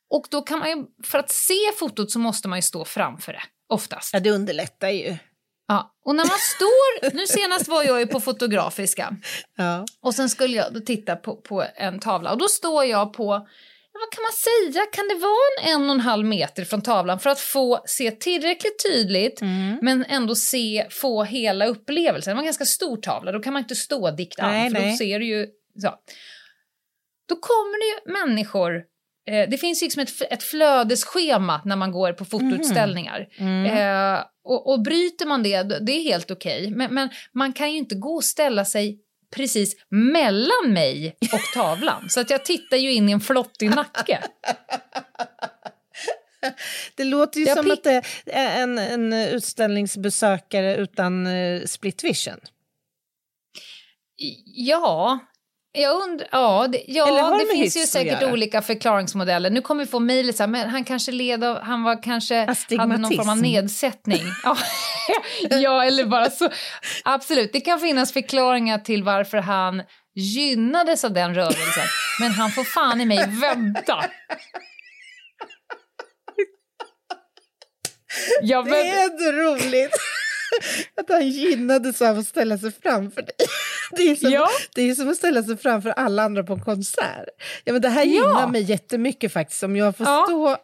[SPEAKER 3] Och då kan man ju, för att se fotot så måste man ju stå framför det, oftast.
[SPEAKER 2] Ja, det underlättar ju.
[SPEAKER 3] Ja. Och när man står, nu senast var jag ju på Fotografiska, och sen skulle jag då titta på, på en tavla och då står jag på, vad kan man säga, kan det vara en en och en halv meter från tavlan för att få se tillräckligt tydligt
[SPEAKER 2] Mm.
[SPEAKER 3] men ändå se, få hela upplevelsen. Det var en ganska stor tavla, då kan man inte stå dikt an
[SPEAKER 2] Nej,
[SPEAKER 3] för
[SPEAKER 2] nej.
[SPEAKER 3] då ser du ju så. Då kommer det ju människor, eh, det finns liksom ett, ett flödesschema när man går på fotoutställningar.
[SPEAKER 2] Mm.
[SPEAKER 3] Eh, och, och bryter man det, det är helt okej. Men, men man kan ju inte gå och ställa sig precis mellan mig och tavlan. Så att jag tittar ju in i en flottig nacke.
[SPEAKER 2] Det låter ju
[SPEAKER 3] Jag
[SPEAKER 2] som att det är en, en utställningsbesökare utan eh, split vision.
[SPEAKER 3] Ja, jag undrar... Ja, det, ja,
[SPEAKER 2] det
[SPEAKER 3] finns ju säkert olika förklaringsmodeller. Nu kommer vi få mejlet så här, men han kanske led av, han var kanske hade någon form av nedsättning. [laughs] Ja, eller bara så. Absolut, det kan finnas förklaringar till varför han gynnades av den rörelsen. Men han får fan i mig vänta. Ja,
[SPEAKER 2] Det är så roligt [laughs] att han gynnades av att ställa sig framför dig. Det är, som,
[SPEAKER 3] Ja.
[SPEAKER 2] det är som att ställa sig framför alla andra på en konsert. Ja, men det här gynnar mig jättemycket faktiskt om jag får
[SPEAKER 3] Ja.
[SPEAKER 2] stå...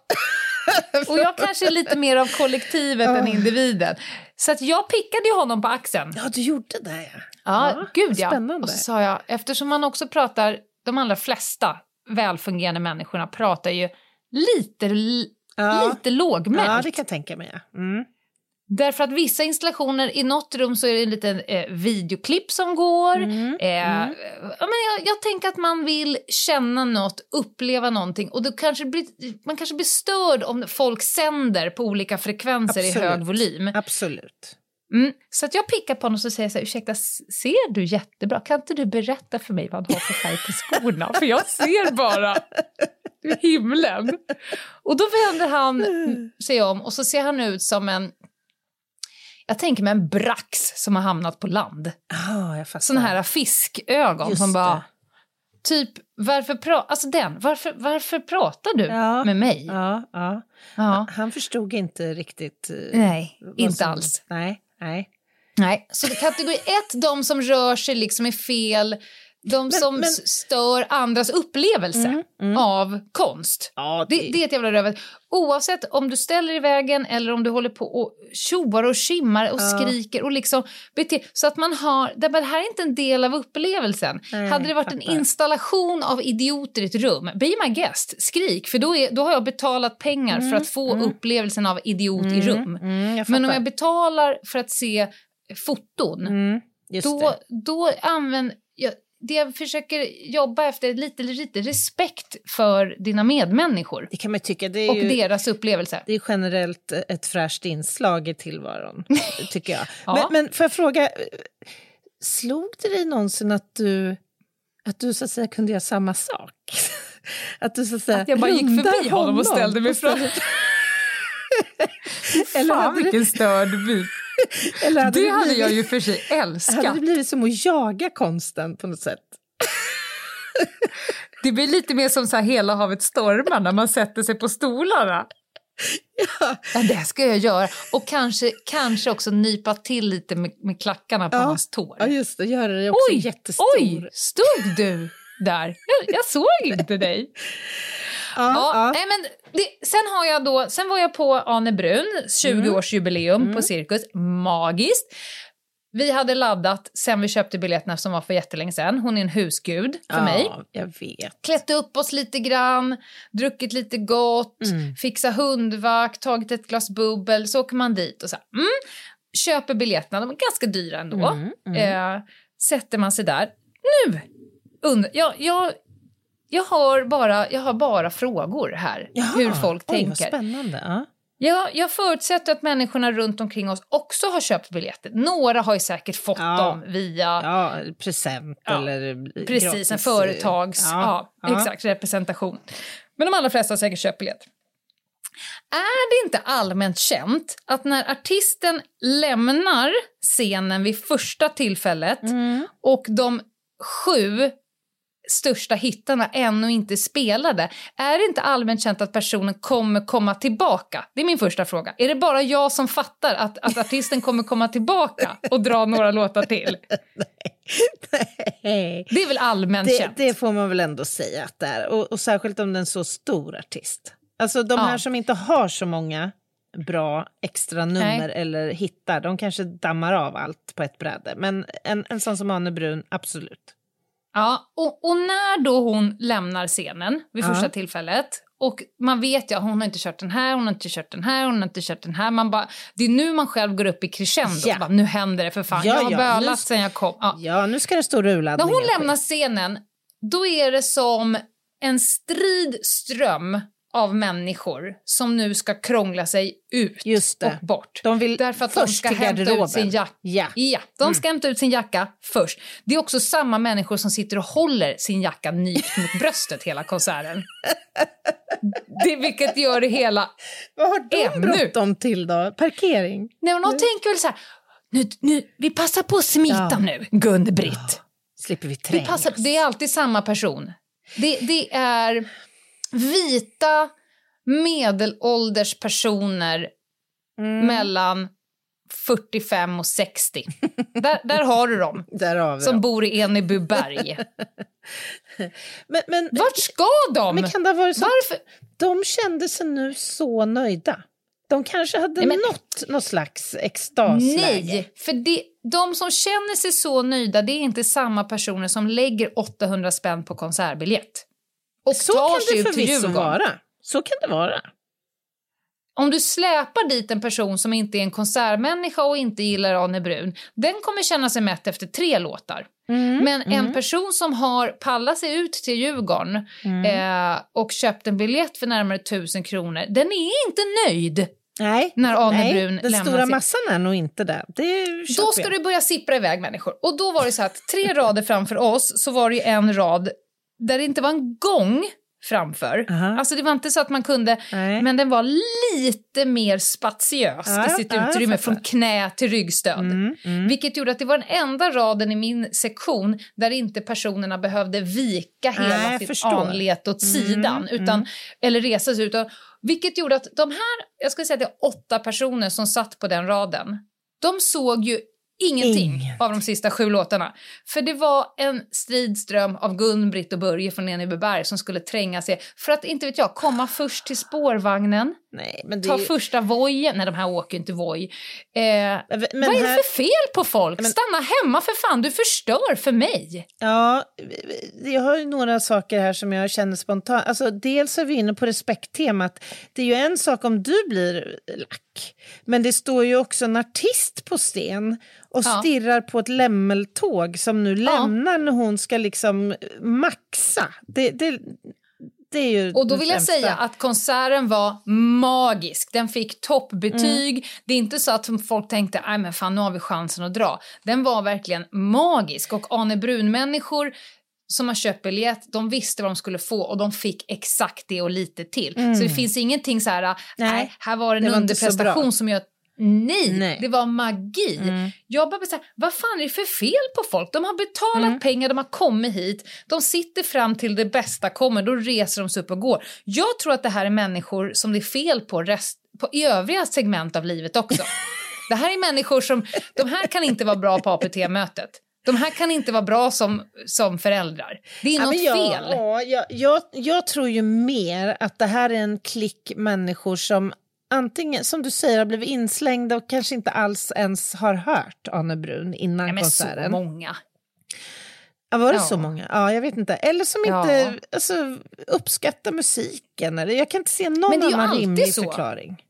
[SPEAKER 2] [laughs]
[SPEAKER 3] och jag kanske är lite mer av kollektivet än individen. Så att jag pickade ju honom på axeln.
[SPEAKER 2] Ja, du gjorde det ja.
[SPEAKER 3] Ja, gud ja.
[SPEAKER 2] Spännande.
[SPEAKER 3] Och så sa jag, eftersom man också pratar, de allra flesta välfungerande människorna pratar ju lite, li-
[SPEAKER 2] Ja.
[SPEAKER 3] lite lågmält.
[SPEAKER 2] Ja, det kan jag tänka mig. Ja. Mm.
[SPEAKER 3] Därför att vissa installationer, i något rum så är det en liten eh, videoklipp som går.
[SPEAKER 2] Mm.
[SPEAKER 3] Eh, ja, men jag, jag tänker att man vill känna något, uppleva någonting och då kanske blir, man kanske blir störd om folk sänder på olika frekvenser i
[SPEAKER 2] Absolut.
[SPEAKER 3] hög volym.
[SPEAKER 2] Absolut.
[SPEAKER 3] Mm. Så att jag pickar på honom och så säger så här, ursäkta, ser du jättebra? Kan inte du berätta för mig vad han har för färg på skorna? För jag ser bara himlen. Och då vänder han sig om och så ser han ut som en, jag tänker mig en brax som har hamnat på land.
[SPEAKER 2] Ah, jag fattar.
[SPEAKER 3] Såna här fiskögon
[SPEAKER 2] Just
[SPEAKER 3] som bara,
[SPEAKER 2] det.
[SPEAKER 3] typ, varför, pra- alltså den, varför, varför pratar du
[SPEAKER 2] Ja.
[SPEAKER 3] med mig?
[SPEAKER 2] Ja, ja.
[SPEAKER 3] Ja.
[SPEAKER 2] Han förstod inte riktigt... eh,
[SPEAKER 3] Nej, inte
[SPEAKER 2] som-
[SPEAKER 3] alls.
[SPEAKER 2] Nej, nej.
[SPEAKER 3] Nej, så kategori ett, de som rör sig liksom är fel. De som
[SPEAKER 2] men-
[SPEAKER 3] stör andras upplevelse av konst.
[SPEAKER 2] Ja,
[SPEAKER 3] Det, det är ett jävla rövet. Oavsett om du ställer i vägen eller om du håller på och tjoar och skimmar och skriker och liksom beter Så att man har... Det det här är inte en del av upplevelsen.
[SPEAKER 2] Nej,
[SPEAKER 3] Hade det varit en installation av idioter i ett rum, be my guest, skrik. För då, är, då har jag betalat pengar för att få upplevelsen av idiot i rum.
[SPEAKER 2] Mm, jag
[SPEAKER 3] Men om jag betalar för att se foton,
[SPEAKER 2] Mm,
[SPEAKER 3] då,
[SPEAKER 2] det.
[SPEAKER 3] då använder jag... Det jag försöker jobba efter lite, lite respekt för dina medmänniskor
[SPEAKER 2] Det kan man tycka. Det är
[SPEAKER 3] och
[SPEAKER 2] ju...
[SPEAKER 3] deras upplevelse.
[SPEAKER 2] Det är generellt ett fräscht inslag i tillvaron, [laughs] tycker jag.
[SPEAKER 3] Ja.
[SPEAKER 2] men, men får jag fråga, slog det dig någonsin att du, att du så att säga kunde göra samma sak? [laughs] Att du så att säga
[SPEAKER 3] Att jag bara gick förbi honom och ställde mig
[SPEAKER 2] och
[SPEAKER 3] fram.
[SPEAKER 2] ställde- [laughs] Eller hade det-
[SPEAKER 3] störd bit.
[SPEAKER 2] Eller hade
[SPEAKER 3] Det
[SPEAKER 2] det
[SPEAKER 3] hade
[SPEAKER 2] blivit,
[SPEAKER 3] jag ju för sig [laughs]
[SPEAKER 2] hade
[SPEAKER 3] älskat.
[SPEAKER 2] det blivit som att jaga konsten på något sätt?
[SPEAKER 3] Det blir lite mer som så här hela havet stormar när man sätter sig på stolarna. Ja, det ska jag göra. Och kanske, kanske också nypa till lite med, med klackarna på
[SPEAKER 2] Ja.
[SPEAKER 3] hans tår.
[SPEAKER 2] Ja, just det. Göra dig också
[SPEAKER 3] Oj,
[SPEAKER 2] jättestor.
[SPEAKER 3] oj, stod du där? Jag, jag såg inte dig. [laughs]
[SPEAKER 2] Ja,
[SPEAKER 3] Ja. Nej, men det, sen, har jag då, sen var jag på Ane Brun, 20-årsjubileum på Cirkus. Magiskt. Vi hade laddat sen vi köpte biljetterna som var för jättelänge sedan. Hon är en husgud för
[SPEAKER 2] ja,
[SPEAKER 3] mig.
[SPEAKER 2] jag vet.
[SPEAKER 3] Klätt upp oss lite grann, druckit lite gott, fixa hundvakt, tagit ett glas bubbel, så åker man dit och så här, mm, köper biljetterna, de är ganska dyra ändå. Eh, sätter man sig där. Nu! Und- jag, jag, jag, har bara, jag har bara frågor här,
[SPEAKER 2] Jaha,
[SPEAKER 3] hur folk
[SPEAKER 2] oj,
[SPEAKER 3] tänker.
[SPEAKER 2] spännande. Ja.
[SPEAKER 3] Jag, jag förutsätter att människorna runt omkring oss också har köpt biljetter. Några har ju säkert fått
[SPEAKER 2] Ja.
[SPEAKER 3] dem via
[SPEAKER 2] Ja, present
[SPEAKER 3] Ja,
[SPEAKER 2] eller
[SPEAKER 3] Precis,
[SPEAKER 2] gratis,
[SPEAKER 3] en företags... Ja,
[SPEAKER 2] ja.
[SPEAKER 3] exakt, representation. Men de allra flesta har säkert köpt biljett. Är det inte allmänt känt att när artisten lämnar scenen vid första tillfället
[SPEAKER 2] Mm.
[SPEAKER 3] och de sju största hittarna ännu inte spelade, är det inte allmänt känt att personen kommer komma tillbaka? Det är min första fråga. Är det bara jag som fattar att, att artisten kommer komma tillbaka och dra några låtar till? [laughs]
[SPEAKER 2] Nej.
[SPEAKER 3] Det är väl allmänt
[SPEAKER 2] Det,
[SPEAKER 3] känt?
[SPEAKER 2] det får man väl ändå säga att det är. Och, och särskilt om det är en så stor artist. Alltså de
[SPEAKER 3] Ja.
[SPEAKER 2] här som inte har så många bra extra nummer
[SPEAKER 3] Nej.
[SPEAKER 2] eller hittar, de kanske dammar av allt på ett bräde. Men en, en sån som Anne Brun, absolut.
[SPEAKER 3] Ja, och, och när då hon lämnar scenen vid
[SPEAKER 2] Ja.
[SPEAKER 3] första tillfället och man vet ju att hon har inte kört den här, hon har inte kört den här, hon har inte kört den här. Man bara, det är nu man själv går upp i crescendo.
[SPEAKER 2] Ja.
[SPEAKER 3] Bara, nu händer det för fan.
[SPEAKER 2] Ja,
[SPEAKER 3] jag har
[SPEAKER 2] ja,
[SPEAKER 3] bölat sen jag kom. Ja.
[SPEAKER 2] Ja, nu ska det stå
[SPEAKER 3] När
[SPEAKER 2] urladdningar.
[SPEAKER 3] hon lämnar scenen, då är det som en strid ström av människor som nu ska krångla sig ut
[SPEAKER 2] Just det.
[SPEAKER 3] och bort.
[SPEAKER 2] De vill
[SPEAKER 3] Därför att de
[SPEAKER 2] först
[SPEAKER 3] ska
[SPEAKER 2] till
[SPEAKER 3] hämta ut
[SPEAKER 2] garderoben.
[SPEAKER 3] sin jacka.
[SPEAKER 2] Ja.
[SPEAKER 3] Ja, de ska hämta ut sin jacka först. Det är också samma människor som sitter och håller sin jacka nypt mot bröstet hela konserten. [laughs] Det, vilket gör det hela...
[SPEAKER 2] Vad har de
[SPEAKER 3] Ännu.
[SPEAKER 2] bråttom till då? Parkering?
[SPEAKER 3] Nej, men de tänker väl så här... Nu, nu, vi passar på att smita
[SPEAKER 2] Ja.
[SPEAKER 3] nu, Gun-Britt.
[SPEAKER 2] Slipper vi
[SPEAKER 3] Vi passar, det är alltid samma person. Det, det är vita, medelålders personer
[SPEAKER 2] Mm.
[SPEAKER 3] mellan 45 och 60. där, där har du dem, [laughs]
[SPEAKER 2] har
[SPEAKER 3] som
[SPEAKER 2] dem.
[SPEAKER 3] bor i Enebyberg. [laughs]
[SPEAKER 2] Men, men,
[SPEAKER 3] Vart ska de?
[SPEAKER 2] men kan det ha så
[SPEAKER 3] Varför?
[SPEAKER 2] de kände sig nu så nöjda? De kanske hade
[SPEAKER 3] Nej, men-
[SPEAKER 2] nått något slags extasläge.
[SPEAKER 3] Nej, för det, de som känner sig så nöjda det är inte samma personer som lägger 800 spänn på konsertbiljett. Och
[SPEAKER 2] Så
[SPEAKER 3] tar
[SPEAKER 2] kan
[SPEAKER 3] sig
[SPEAKER 2] det förvisso vara. Så kan det vara.
[SPEAKER 3] Om du släpar dit en person som inte är en konsertmänniska och inte gillar Arne Brun, den kommer känna sig mätt efter tre låtar.
[SPEAKER 2] Mm,
[SPEAKER 3] Men en person som har pallat sig ut till Djurgården
[SPEAKER 2] Mm.
[SPEAKER 3] eh, och köpt en biljett för närmare tusen kronor, den är inte nöjd.
[SPEAKER 2] Nej,
[SPEAKER 3] När Arne
[SPEAKER 2] nej
[SPEAKER 3] Brun
[SPEAKER 2] den stora
[SPEAKER 3] sitt-
[SPEAKER 2] massan är nog inte det. det
[SPEAKER 3] Då ska
[SPEAKER 2] jag.
[SPEAKER 3] det börja sippra iväg människor. Och då var det så att tre [laughs] rader framför oss så var det en rad där det inte var en gång framför.
[SPEAKER 2] Aha.
[SPEAKER 3] Alltså det var inte så att man kunde,
[SPEAKER 2] Nej.
[SPEAKER 3] men den var lite mer spatiös
[SPEAKER 2] Ja,
[SPEAKER 3] i sitt utrymme
[SPEAKER 2] fattar.
[SPEAKER 3] från knä till ryggstöd.
[SPEAKER 2] Mm, mm.
[SPEAKER 3] Vilket gjorde att det var den enda raden i min sektion där inte personerna behövde vika hela sitt
[SPEAKER 2] förstår.
[SPEAKER 3] anlete åt
[SPEAKER 2] Mm,
[SPEAKER 3] sidan, utan, eller resa sig ut. Vilket gjorde att de här, jag skulle säga att det är åtta personer som satt på den raden, de såg ju ingenting
[SPEAKER 2] Ingen.
[SPEAKER 3] av de sista sju låtarna. För det var en stridström av Gun-Britt och Börje från Enebyberg som skulle tränga sig för att, inte vet jag, komma först till spårvagnen,
[SPEAKER 2] Nej, men det
[SPEAKER 3] ta
[SPEAKER 2] ju-
[SPEAKER 3] första vojen, nej de här åker inte voj. Eh,
[SPEAKER 2] Men
[SPEAKER 3] vad är det
[SPEAKER 2] här-
[SPEAKER 3] för fel på folk?
[SPEAKER 2] Men-
[SPEAKER 3] Stanna hemma för fan, du förstör för mig.
[SPEAKER 2] Ja, jag har ju några saker här som jag känner spontant. Alltså, dels är vi inne på respekttemat. Det är ju en sak om du blir lack, men det står ju också en artist på scen och
[SPEAKER 3] Ja.
[SPEAKER 2] stirrar på ett lämmeltåg som nu lämnar när hon ska liksom maxa. Det, det, det är ju
[SPEAKER 3] Och då vill jag säga att konserten var magisk. Den fick toppbetyg.
[SPEAKER 2] Mm.
[SPEAKER 3] Det är inte så att folk tänkte nej men fan nu har vi chansen att dra. Den var verkligen magisk och Arne Brun-människor som har köpt biljett, de visste vad de skulle få och de fick exakt det och lite till. Så det finns ingenting så här, nej,
[SPEAKER 2] Mm.
[SPEAKER 3] Här var det
[SPEAKER 2] det
[SPEAKER 3] en underprestation som gör Nej,
[SPEAKER 2] Nej.
[SPEAKER 3] det var magi.
[SPEAKER 2] Mm.
[SPEAKER 3] Jag bara säga, vad fan är det för fel på folk? De har betalat
[SPEAKER 2] Mm.
[SPEAKER 3] pengar, de har kommit hit, de sitter fram till det bästa kommer, då reser de sig upp och går. Jag tror att det här är människor som det är fel på, rest, på i övriga segment av livet också. [laughs] det här är människor som, de här kan inte vara bra på APT-mötet. De här kan inte vara bra som, som föräldrar. Det är
[SPEAKER 2] Ja,
[SPEAKER 3] något
[SPEAKER 2] men jag,
[SPEAKER 3] fel.
[SPEAKER 2] Ja, jag, jag, jag tror ju mer att det här är en klick människor som antingen, som du säger, har blivit inslängda och kanske inte alls ens har hört Arne Brun innan
[SPEAKER 3] Nej, men så
[SPEAKER 2] konserten.
[SPEAKER 3] många.
[SPEAKER 2] Ja, var det
[SPEAKER 3] Ja.
[SPEAKER 2] så många? Ja, jag vet inte. Eller som
[SPEAKER 3] Ja.
[SPEAKER 2] inte alltså, uppskattar musiken. Eller, jag kan inte se någon
[SPEAKER 3] Men det är ju
[SPEAKER 2] annan rimlig
[SPEAKER 3] så.
[SPEAKER 2] förklaring.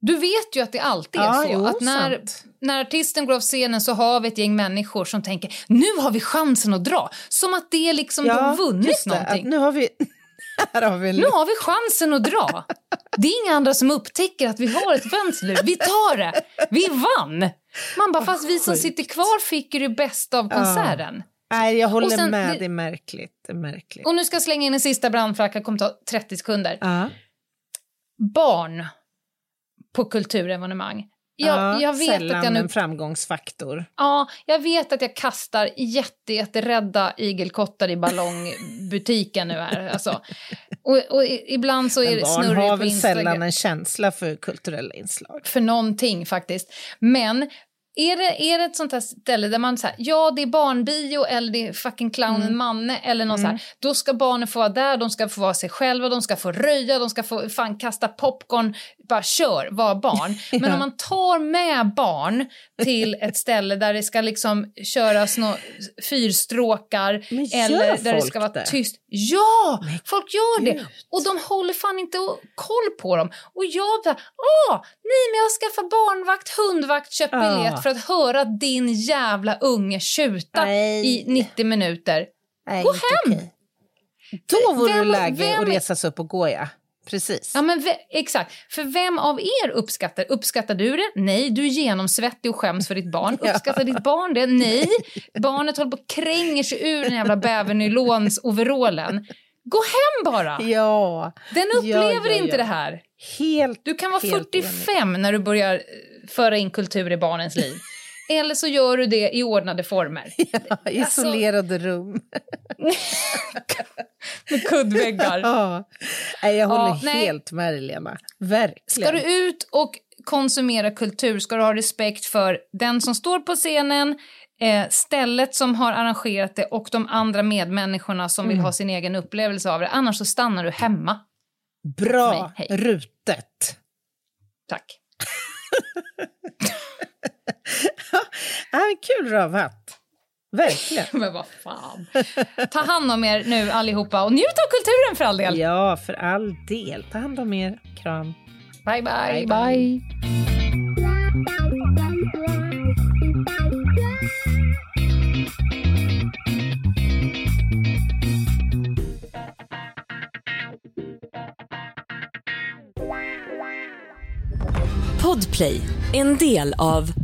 [SPEAKER 3] Du vet ju att det alltid är
[SPEAKER 2] Ja,
[SPEAKER 3] så.
[SPEAKER 2] jo,
[SPEAKER 3] att när,
[SPEAKER 2] sant.
[SPEAKER 3] när artisten går av scenen så har vi ett gäng människor som tänker nu har vi chansen att dra. Som att det liksom de har vunnit någonting.
[SPEAKER 2] Nu har vi... har vi
[SPEAKER 3] Nu har vi chansen att dra. Det är inga andra som upptäcker att vi har ett fönster. Vi tar det. Vi vann. Man bara, fast vi som sitter kvar fick ju det bästa av konserten.
[SPEAKER 2] Nej, jag håller
[SPEAKER 3] sen-
[SPEAKER 2] med.
[SPEAKER 3] det-
[SPEAKER 2] är märkligt. Det är märkligt.
[SPEAKER 3] Och nu ska jag slänga in en sista brandflagga, kommer ta 30 sekunder.
[SPEAKER 2] Ja.
[SPEAKER 3] Barn på kulturevenemang. Jag,
[SPEAKER 2] ja,
[SPEAKER 3] jag vet
[SPEAKER 2] sällan
[SPEAKER 3] att jag nu
[SPEAKER 2] en framgångsfaktor.
[SPEAKER 3] Ja, jag vet att jag kastar jätte, jätterädda igelkottar i ballongbutiken nu här. Alltså. Och, och ibland så är
[SPEAKER 2] Men
[SPEAKER 3] det
[SPEAKER 2] barn
[SPEAKER 3] snurrigt
[SPEAKER 2] har
[SPEAKER 3] på
[SPEAKER 2] väl sällan en känsla för kulturella inslag.
[SPEAKER 3] För någonting faktiskt. Men är det, är det ett sånt här ställe där man säger ja det är barnbio eller det är fucking clownen
[SPEAKER 2] Mm.
[SPEAKER 3] Manne eller något så här, då ska barnen få vara där, de ska få vara sig själva, de ska få röja, de ska få fan kasta popcorn, bara kör, var barn. [laughs] Men
[SPEAKER 2] Ja.
[SPEAKER 3] om man tar med barn till ett ställe där det ska liksom köras nå fyrstråkar
[SPEAKER 2] Men
[SPEAKER 3] eller där det ska vara
[SPEAKER 2] det?
[SPEAKER 3] tyst. Ja, folk gör det.
[SPEAKER 2] Gud.
[SPEAKER 3] Och de håller fan inte koll på dem. Och jag bara, åh, nej men jag skaffar barnvakt, hundvakt, köp
[SPEAKER 2] Ah.
[SPEAKER 3] biljett för att höra din jävla unge tjuta
[SPEAKER 2] Nej.
[SPEAKER 3] i 90 minuter.
[SPEAKER 2] Nej,
[SPEAKER 3] Gå hem!
[SPEAKER 2] okej. Då vore
[SPEAKER 3] Vem-
[SPEAKER 2] det läge
[SPEAKER 3] vem-
[SPEAKER 2] att resa sig upp och gå, ja. Precis.
[SPEAKER 3] Ja men exakt, för vem av er uppskattar, uppskattar du det? Nej, du är genomsvettig och skäms för ditt barn. [laughs]
[SPEAKER 2] Ja.
[SPEAKER 3] Uppskattar ditt barn det? Nej. Barnet håller på och kränger sig ur den jävla bävernylons-overallen. Gå hem bara!
[SPEAKER 2] Ja,
[SPEAKER 3] Den upplever
[SPEAKER 2] Ja, ja,
[SPEAKER 3] inte
[SPEAKER 2] ja.
[SPEAKER 3] det här.
[SPEAKER 2] helt
[SPEAKER 3] Du kan vara
[SPEAKER 2] helt
[SPEAKER 3] 45 när du börjar eh, föra in kultur i barnens liv. Eller så gör du det i ordnade former. [laughs]
[SPEAKER 2] Ja, isolerade rum. [laughs]
[SPEAKER 3] Med kuddväggar.
[SPEAKER 2] Ja. Nej, jag håller
[SPEAKER 3] nej.
[SPEAKER 2] helt med dig, Lena. Verkligen.
[SPEAKER 3] Ska du ut och konsumera kultur ska du ha respekt för den som står på scenen, eh, stället som har arrangerat det och de andra medmänniskorna som
[SPEAKER 2] Mm.
[SPEAKER 3] vill ha sin egen upplevelse av det. Annars så stannar du hemma.
[SPEAKER 2] Bra, rutet.
[SPEAKER 3] Tack. [laughs] [laughs]
[SPEAKER 2] Ja, en kul rövhatt. Verkligen. [laughs]
[SPEAKER 3] Men vad fan. Ta hand om er nu allihopa och njut av kulturen för all del.
[SPEAKER 2] Ja, för all del. Ta hand om er. Kram.
[SPEAKER 3] Bye, bye.
[SPEAKER 2] Bye, bye.
[SPEAKER 1] Podplay, en del av